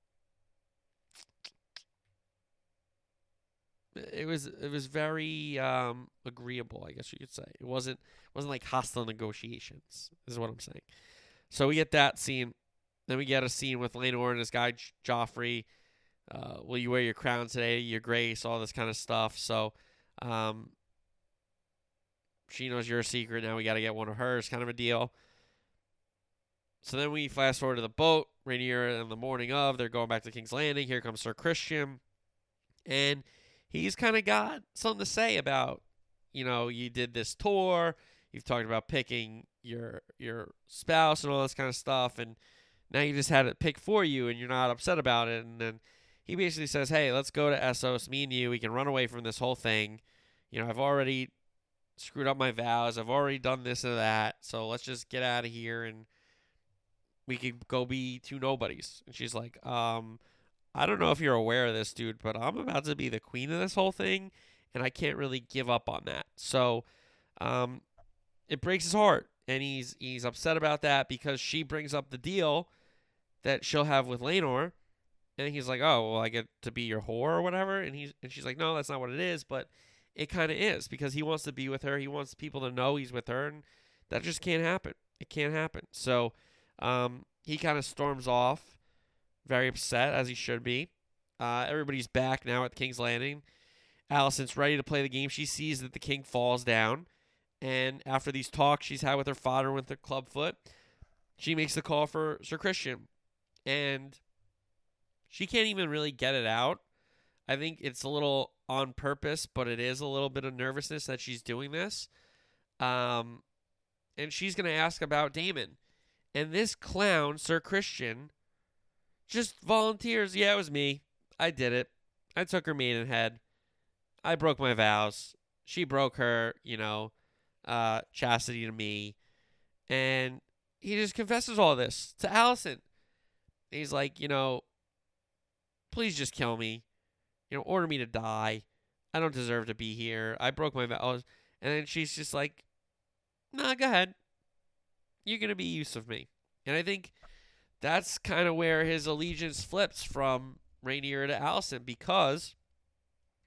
it was it was very um, agreeable, I guess you could say. It wasn't wasn't like hostile negotiations. Is what I'm saying. So we get that scene. Then we get a scene with Laenor and this guy Joffrey. Uh, will you wear your crown today, your grace, all this kind of stuff. So, um, she knows you're secret. Now we got to get one of hers, kind of a deal. So then we fast forward to the boat. Rhaenyra in the morning of, they're going back to King's Landing. Here comes Sir Criston, and he's kind of got something to say about, you know, you did this tour, you've talked about picking your your spouse and all this kind of stuff, and now you just had it picked for you, and you're not upset about it, and then he basically says, hey, let's go to Essos, me and you, we can run away from this whole thing. You know, I've already screwed up my vows, I've already done this and that, so let's just get out of here and we could go be two nobodies. And she's like, um, I don't know if you're aware of this, dude, but I'm about to be the queen of this whole thing, and I can't really give up on that. So, um, it breaks his heart, and he's he's upset about that because she brings up the deal that she'll have with Laenor, and he's like, oh, well, I get to be your whore or whatever, and he's and she's like, no, that's not what it is, but it kind of is because he wants to be with her, he wants people to know he's with her, and that just can't happen. It can't happen. So, um, he kind of storms off, very upset as he should be. Uh, everybody's back now at King's Landing. Alicent's ready to play the game. She sees that the king falls down, and after these talks she's had with her father with her clubfoot, she makes the call for Sir Criston, and she can't even really get it out. I think it's a little on purpose, but it is a little bit of nervousness that she's doing this. Um, and she's gonna ask about Daemon. and this clown, Sir Criston, just volunteers. Yeah, it was me. I did it. I took her maidenhead. I broke my vows. She broke her, you know, uh, chastity to me. And he just confesses all this to Alicent. He's like, you know, please just kill me. You know, order me to die. I don't deserve to be here. I broke my vows. And then she's just like, nah, go ahead you're going to be use of me. And I think that's kind of where his allegiance flips from Rhaenyra to Alicent because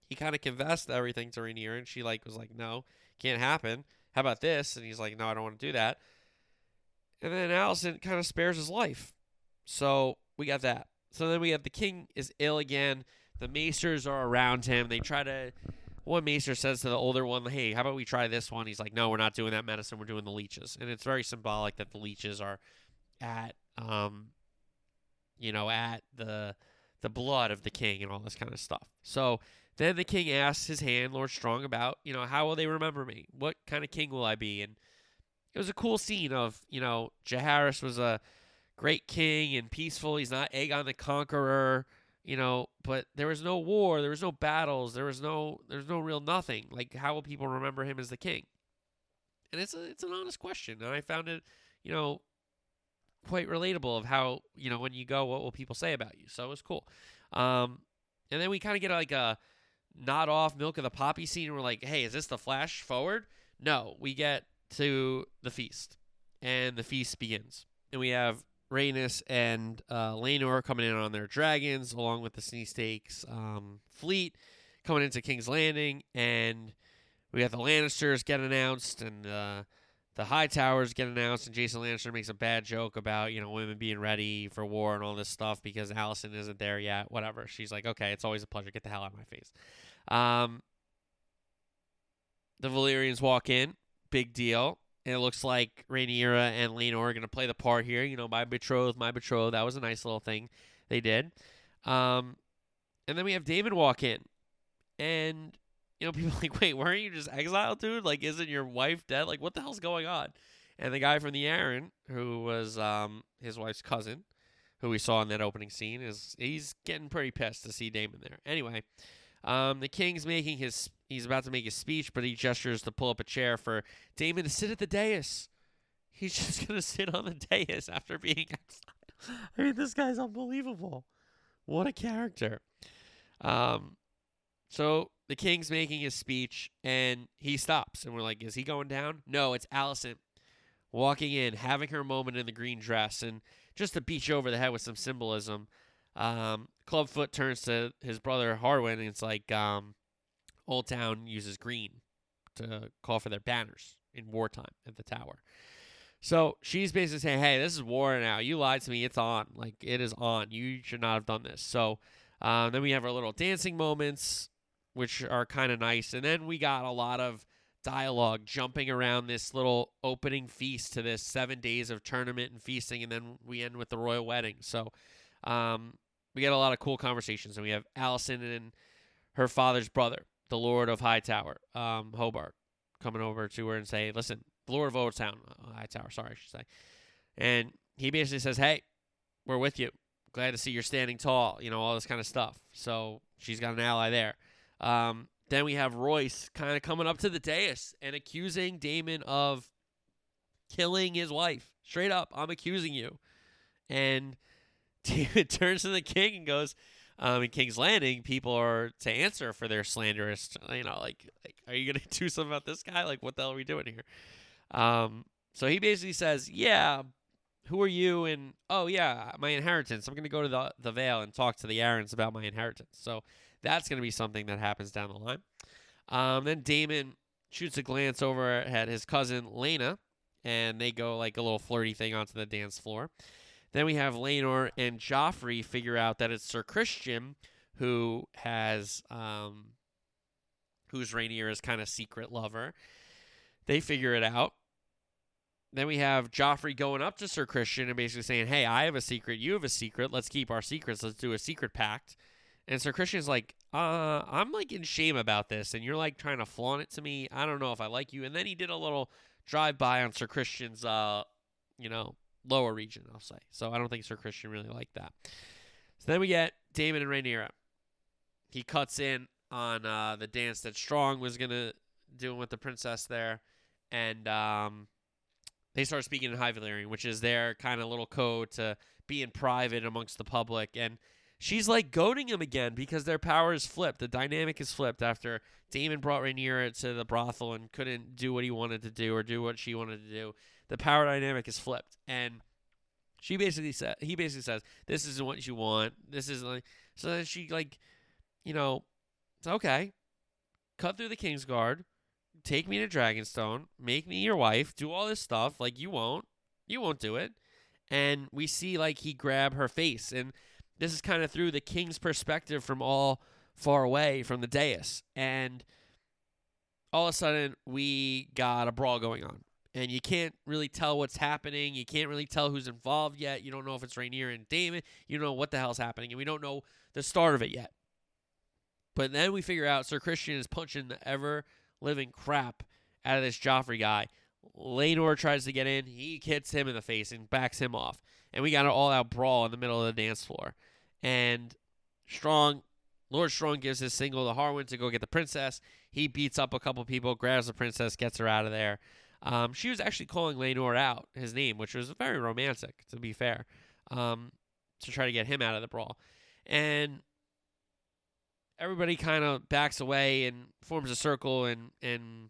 he kind of confessed everything to Rhaenyra and she like was like, "No, can't happen. How about this?" And he's like, "No, I don't want to do that." And then Alicent kind of spares his life. So, we got that. So then we have the king is ill again. The maesters are around him. They try to one maester says to the older one, "Hey, how about we try this one?" He's like, "No, we're not doing that medicine. We're doing the leeches." And it's very symbolic that the leeches are at, um, you know, at the the blood of the king and all this kind of stuff. So then the king asks his hand, Lord Strong, about, you know, how will they remember me? What kind of king will I be? And it was a cool scene of, you know, Jaehaerys was a great king and peaceful. He's not Aegon the Conqueror you know but there was no war there was no battles there was no there's no real nothing. Like how will people remember him as the king? And it's a, it's an honest question and i found it you know quite relatable of how you know when you go what will people say about you? So it was cool. Um and then we kind of get like a nod off milk of the poppy scene and we're like hey is this the flash forward? No we get to the feast and the feast begins and we have Rhaenys and uh, coming in on their dragons, along with the Sea Stakes um, fleet coming into King's Landing, and we got the Lannisters get announced, and uh, the Hightowers get announced, and Jason Lannister makes a bad joke about you know women being ready for war and all this stuff because Alicent isn't there yet. Whatever. She's like, okay, it's always a pleasure. Get the hell out of my face. Um, the Velaryons walk in, big deal, And it looks like Rhaenyra and Laenor are going to play the part here. You know, my betrothed, my betrothed. That was a nice little thing they did. Um, and then we have Daemon walk in. And, you know, people like, wait, weren't you just exiled, dude? Like, isn't your wife dead? Like, what the hell's going on? And the guy from the Arryn, who was um, his wife's cousin, who we saw in that opening scene, is he's getting pretty pissed to see Daemon there. Anyway, um, the king's making his he's about to make a speech, but he gestures to pull up a chair for Daemon to sit at the dais. He's just gonna sit on the dais after being exiled. I mean, this guy's unbelievable. What a character. Um, so the king's making his speech, and he stops, and we're like, "Is he going down?" No, it's Alicent walking in, having her moment in the green dress, and just to beat you over the head with some symbolism. Um, Clubfoot turns to his brother Harwin, and it's like um, Old Town uses green to call for their banners in wartime at the tower. So she's basically saying, "Hey, this is war now. You lied to me. It's on. Like it is on. You should not have done this." So um, then we have our little dancing moments, which are kind of nice, and then we got a lot of dialogue jumping around this little opening feast to this seven days of tournament and feasting, and then we end with the royal wedding. So um, we get a lot of cool conversations, and we have Alicent and her father's brother, the Lord of Hightower, um, Hobert, coming over to her and say, "Listen, the Lord of Old Town, uh, Hightower, sorry, I should say," and he basically says, "Hey, we're with you. Glad to see you're standing tall. You know all this kind of stuff." So she's got an ally there. Um, then we have Royce kind of coming up to the dais and accusing Daemon of killing his wife. Straight up, I'm accusing you. And Daemon turns to the king and goes, um, in King's Landing, people are to answer for their slanderous, you know, like, like are you going to do something about this guy? Like, what the hell are we doing here? Um, so he basically says, yeah, who are you? And, oh, yeah, my inheritance. I'm going to go to the, the Vale and talk to the Arryns about my inheritance. So that's going to be something that happens down the line. Um, then Daemon shoots a glance over at his cousin Laena, and they go like a little flirty thing onto the dance floor. Then we have Laenor and Joffrey figure out that it's Sir Criston who has um, who's Rhaenyra's kind of secret lover. They figure it out. Then we have Joffrey going up to Sir Criston and basically saying, "Hey, I have a secret. You have a secret. Let's keep our secrets. Let's do a secret pact." And Sir Criston's like, uh, I'm like in shame about this, and you're like trying to flaunt it to me. I don't know if I like you. And then he did a little drive by on Sir Criston's, uh, you know, lower region, I'll say. So I don't think Sir Criston really liked that. So then we get Daemon and Rhaenyra. He cuts in on uh, the dance that Strong was gonna do with the princess there, and um, they start speaking in High Valyrian, which is their kind of little code to be in private amongst the public. And she's like goading him again because their power is flipped. The dynamic is flipped after Daemon brought Rhaenyra to the brothel and couldn't do what he wanted to do or do what she wanted to do. The power dynamic is flipped, and she basically said he basically says this isn't what you want. This is like so. Then she like, you know, it's okay. Cut through the Kingsguard, take me to Dragonstone, make me your wife, do all this stuff. Like you won't, you won't do it. And we see like he grab her face and this is kind of through the king's perspective from all far away from the dais. And all of a sudden, we got a brawl going on. And you can't really tell what's happening. You can't really tell who's involved yet. You don't know if it's Rhaenyra and Daemon. You don't know what the hell's happening. And we don't know the start of it yet. But then we figure out Sir Criston is punching the ever living crap out of this Joffrey guy. Laenor tries to get in. He hits him in the face and backs him off. And we got an all out brawl in the middle of the dance floor. And Strong, Lord Strong gives his single to Harwin to go get the princess. He beats up a couple people, grabs the princess, gets her out of there. Um, she was actually calling Laenor out, his name, which was very romantic, to be fair, um, to try to get him out of the brawl. And everybody kind of backs away and forms a circle, and, and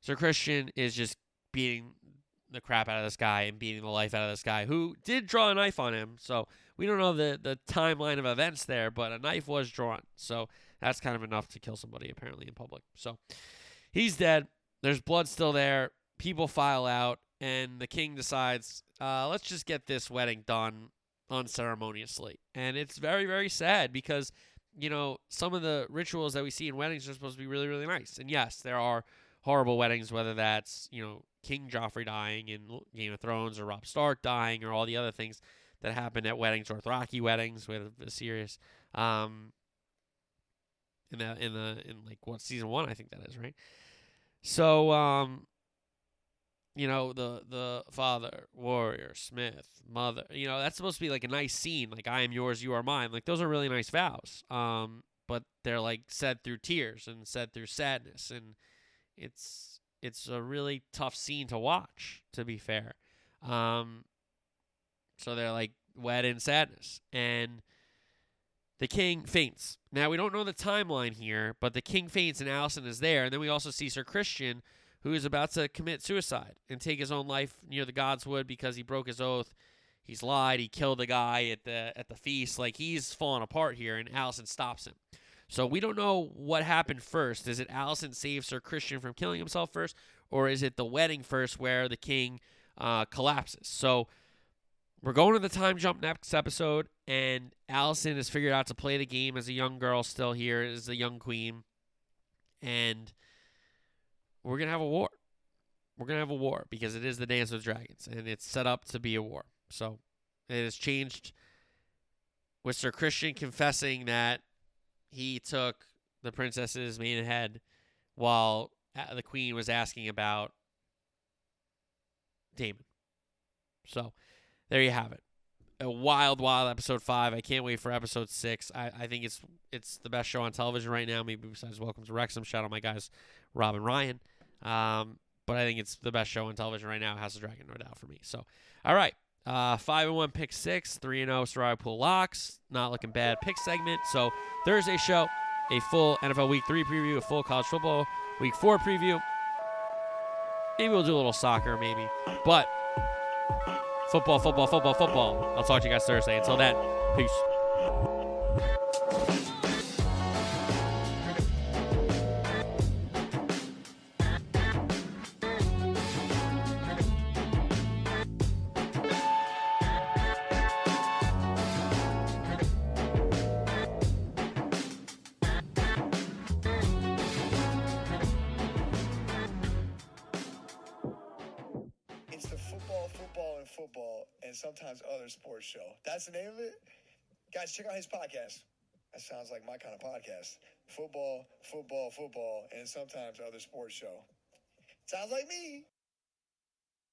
Sir Criston is just beating the crap out of this guy and beating the life out of this guy who did draw a knife on him. So we don't know the, the timeline of events there, but a knife was drawn. So that's kind of enough to kill somebody apparently in public. So he's dead. There's blood still there. People file out, and the king decides, uh, let's just get this wedding done unceremoniously. And it's very, very sad because, you know, some of the rituals that we see in weddings are supposed to be really, really nice. And yes, there are horrible weddings, whether that's, you know, King Joffrey dying in Game of Thrones or Robb Stark dying or all the other things that happened at weddings, or Rocky weddings with Viserys. Um, in the in the in like what season one I think that is right. So um, you know the the father, warrior, Smith, mother. You know that's supposed to be like a nice scene, like I am yours, you are mine. Like those are really nice vows. Um, but they're like said through tears and said through sadness, and it's it's a really tough scene to watch. To be fair, um, so they're like wed in sadness, and the king faints. Now we don't know the timeline here, but the king faints and Alicent is there, and then we also see Sir Criston, who is about to commit suicide and take his own life near the Godswood because he broke his oath. He's lied. He killed the guy at the at the feast. Like he's falling apart here, and Alicent stops him. So we don't know what happened first. Is it Alicent saves Sir Christian from killing himself first, or is it the wedding first where the king uh, collapses? So we're going to the time jump next episode, and Alicent has figured out to play the game as a young girl still here, as a young queen, and we're gonna have a war. We're gonna have a war because it is the Dance of Dragons, and it's set up to be a war. So it has changed with Sir Criston confessing that he took the princess's maiden head while uh, the queen was asking about Daemon. So there you have it. A wild, wild episode five. I can't wait for episode six. I, I think it's it's the best show on television right now, maybe besides Welcome to Wrexham. Shout out my guys, Rob and Ryan. Um, but I think it's the best show on television right now. House of Dragon, no doubt for me. So, all right, uh, five and one pick six, three and zero Survivor Pool locks. Not looking bad pick segment. So Thursday show, a full NFL Week three preview, a full college football Week four preview. Maybe we'll do a little soccer, maybe, but football, football, football, football. I'll talk to you guys Thursday. Until then, peace.
My kind of podcast. Football, football, football, and sometimes other sports show. Sounds like me.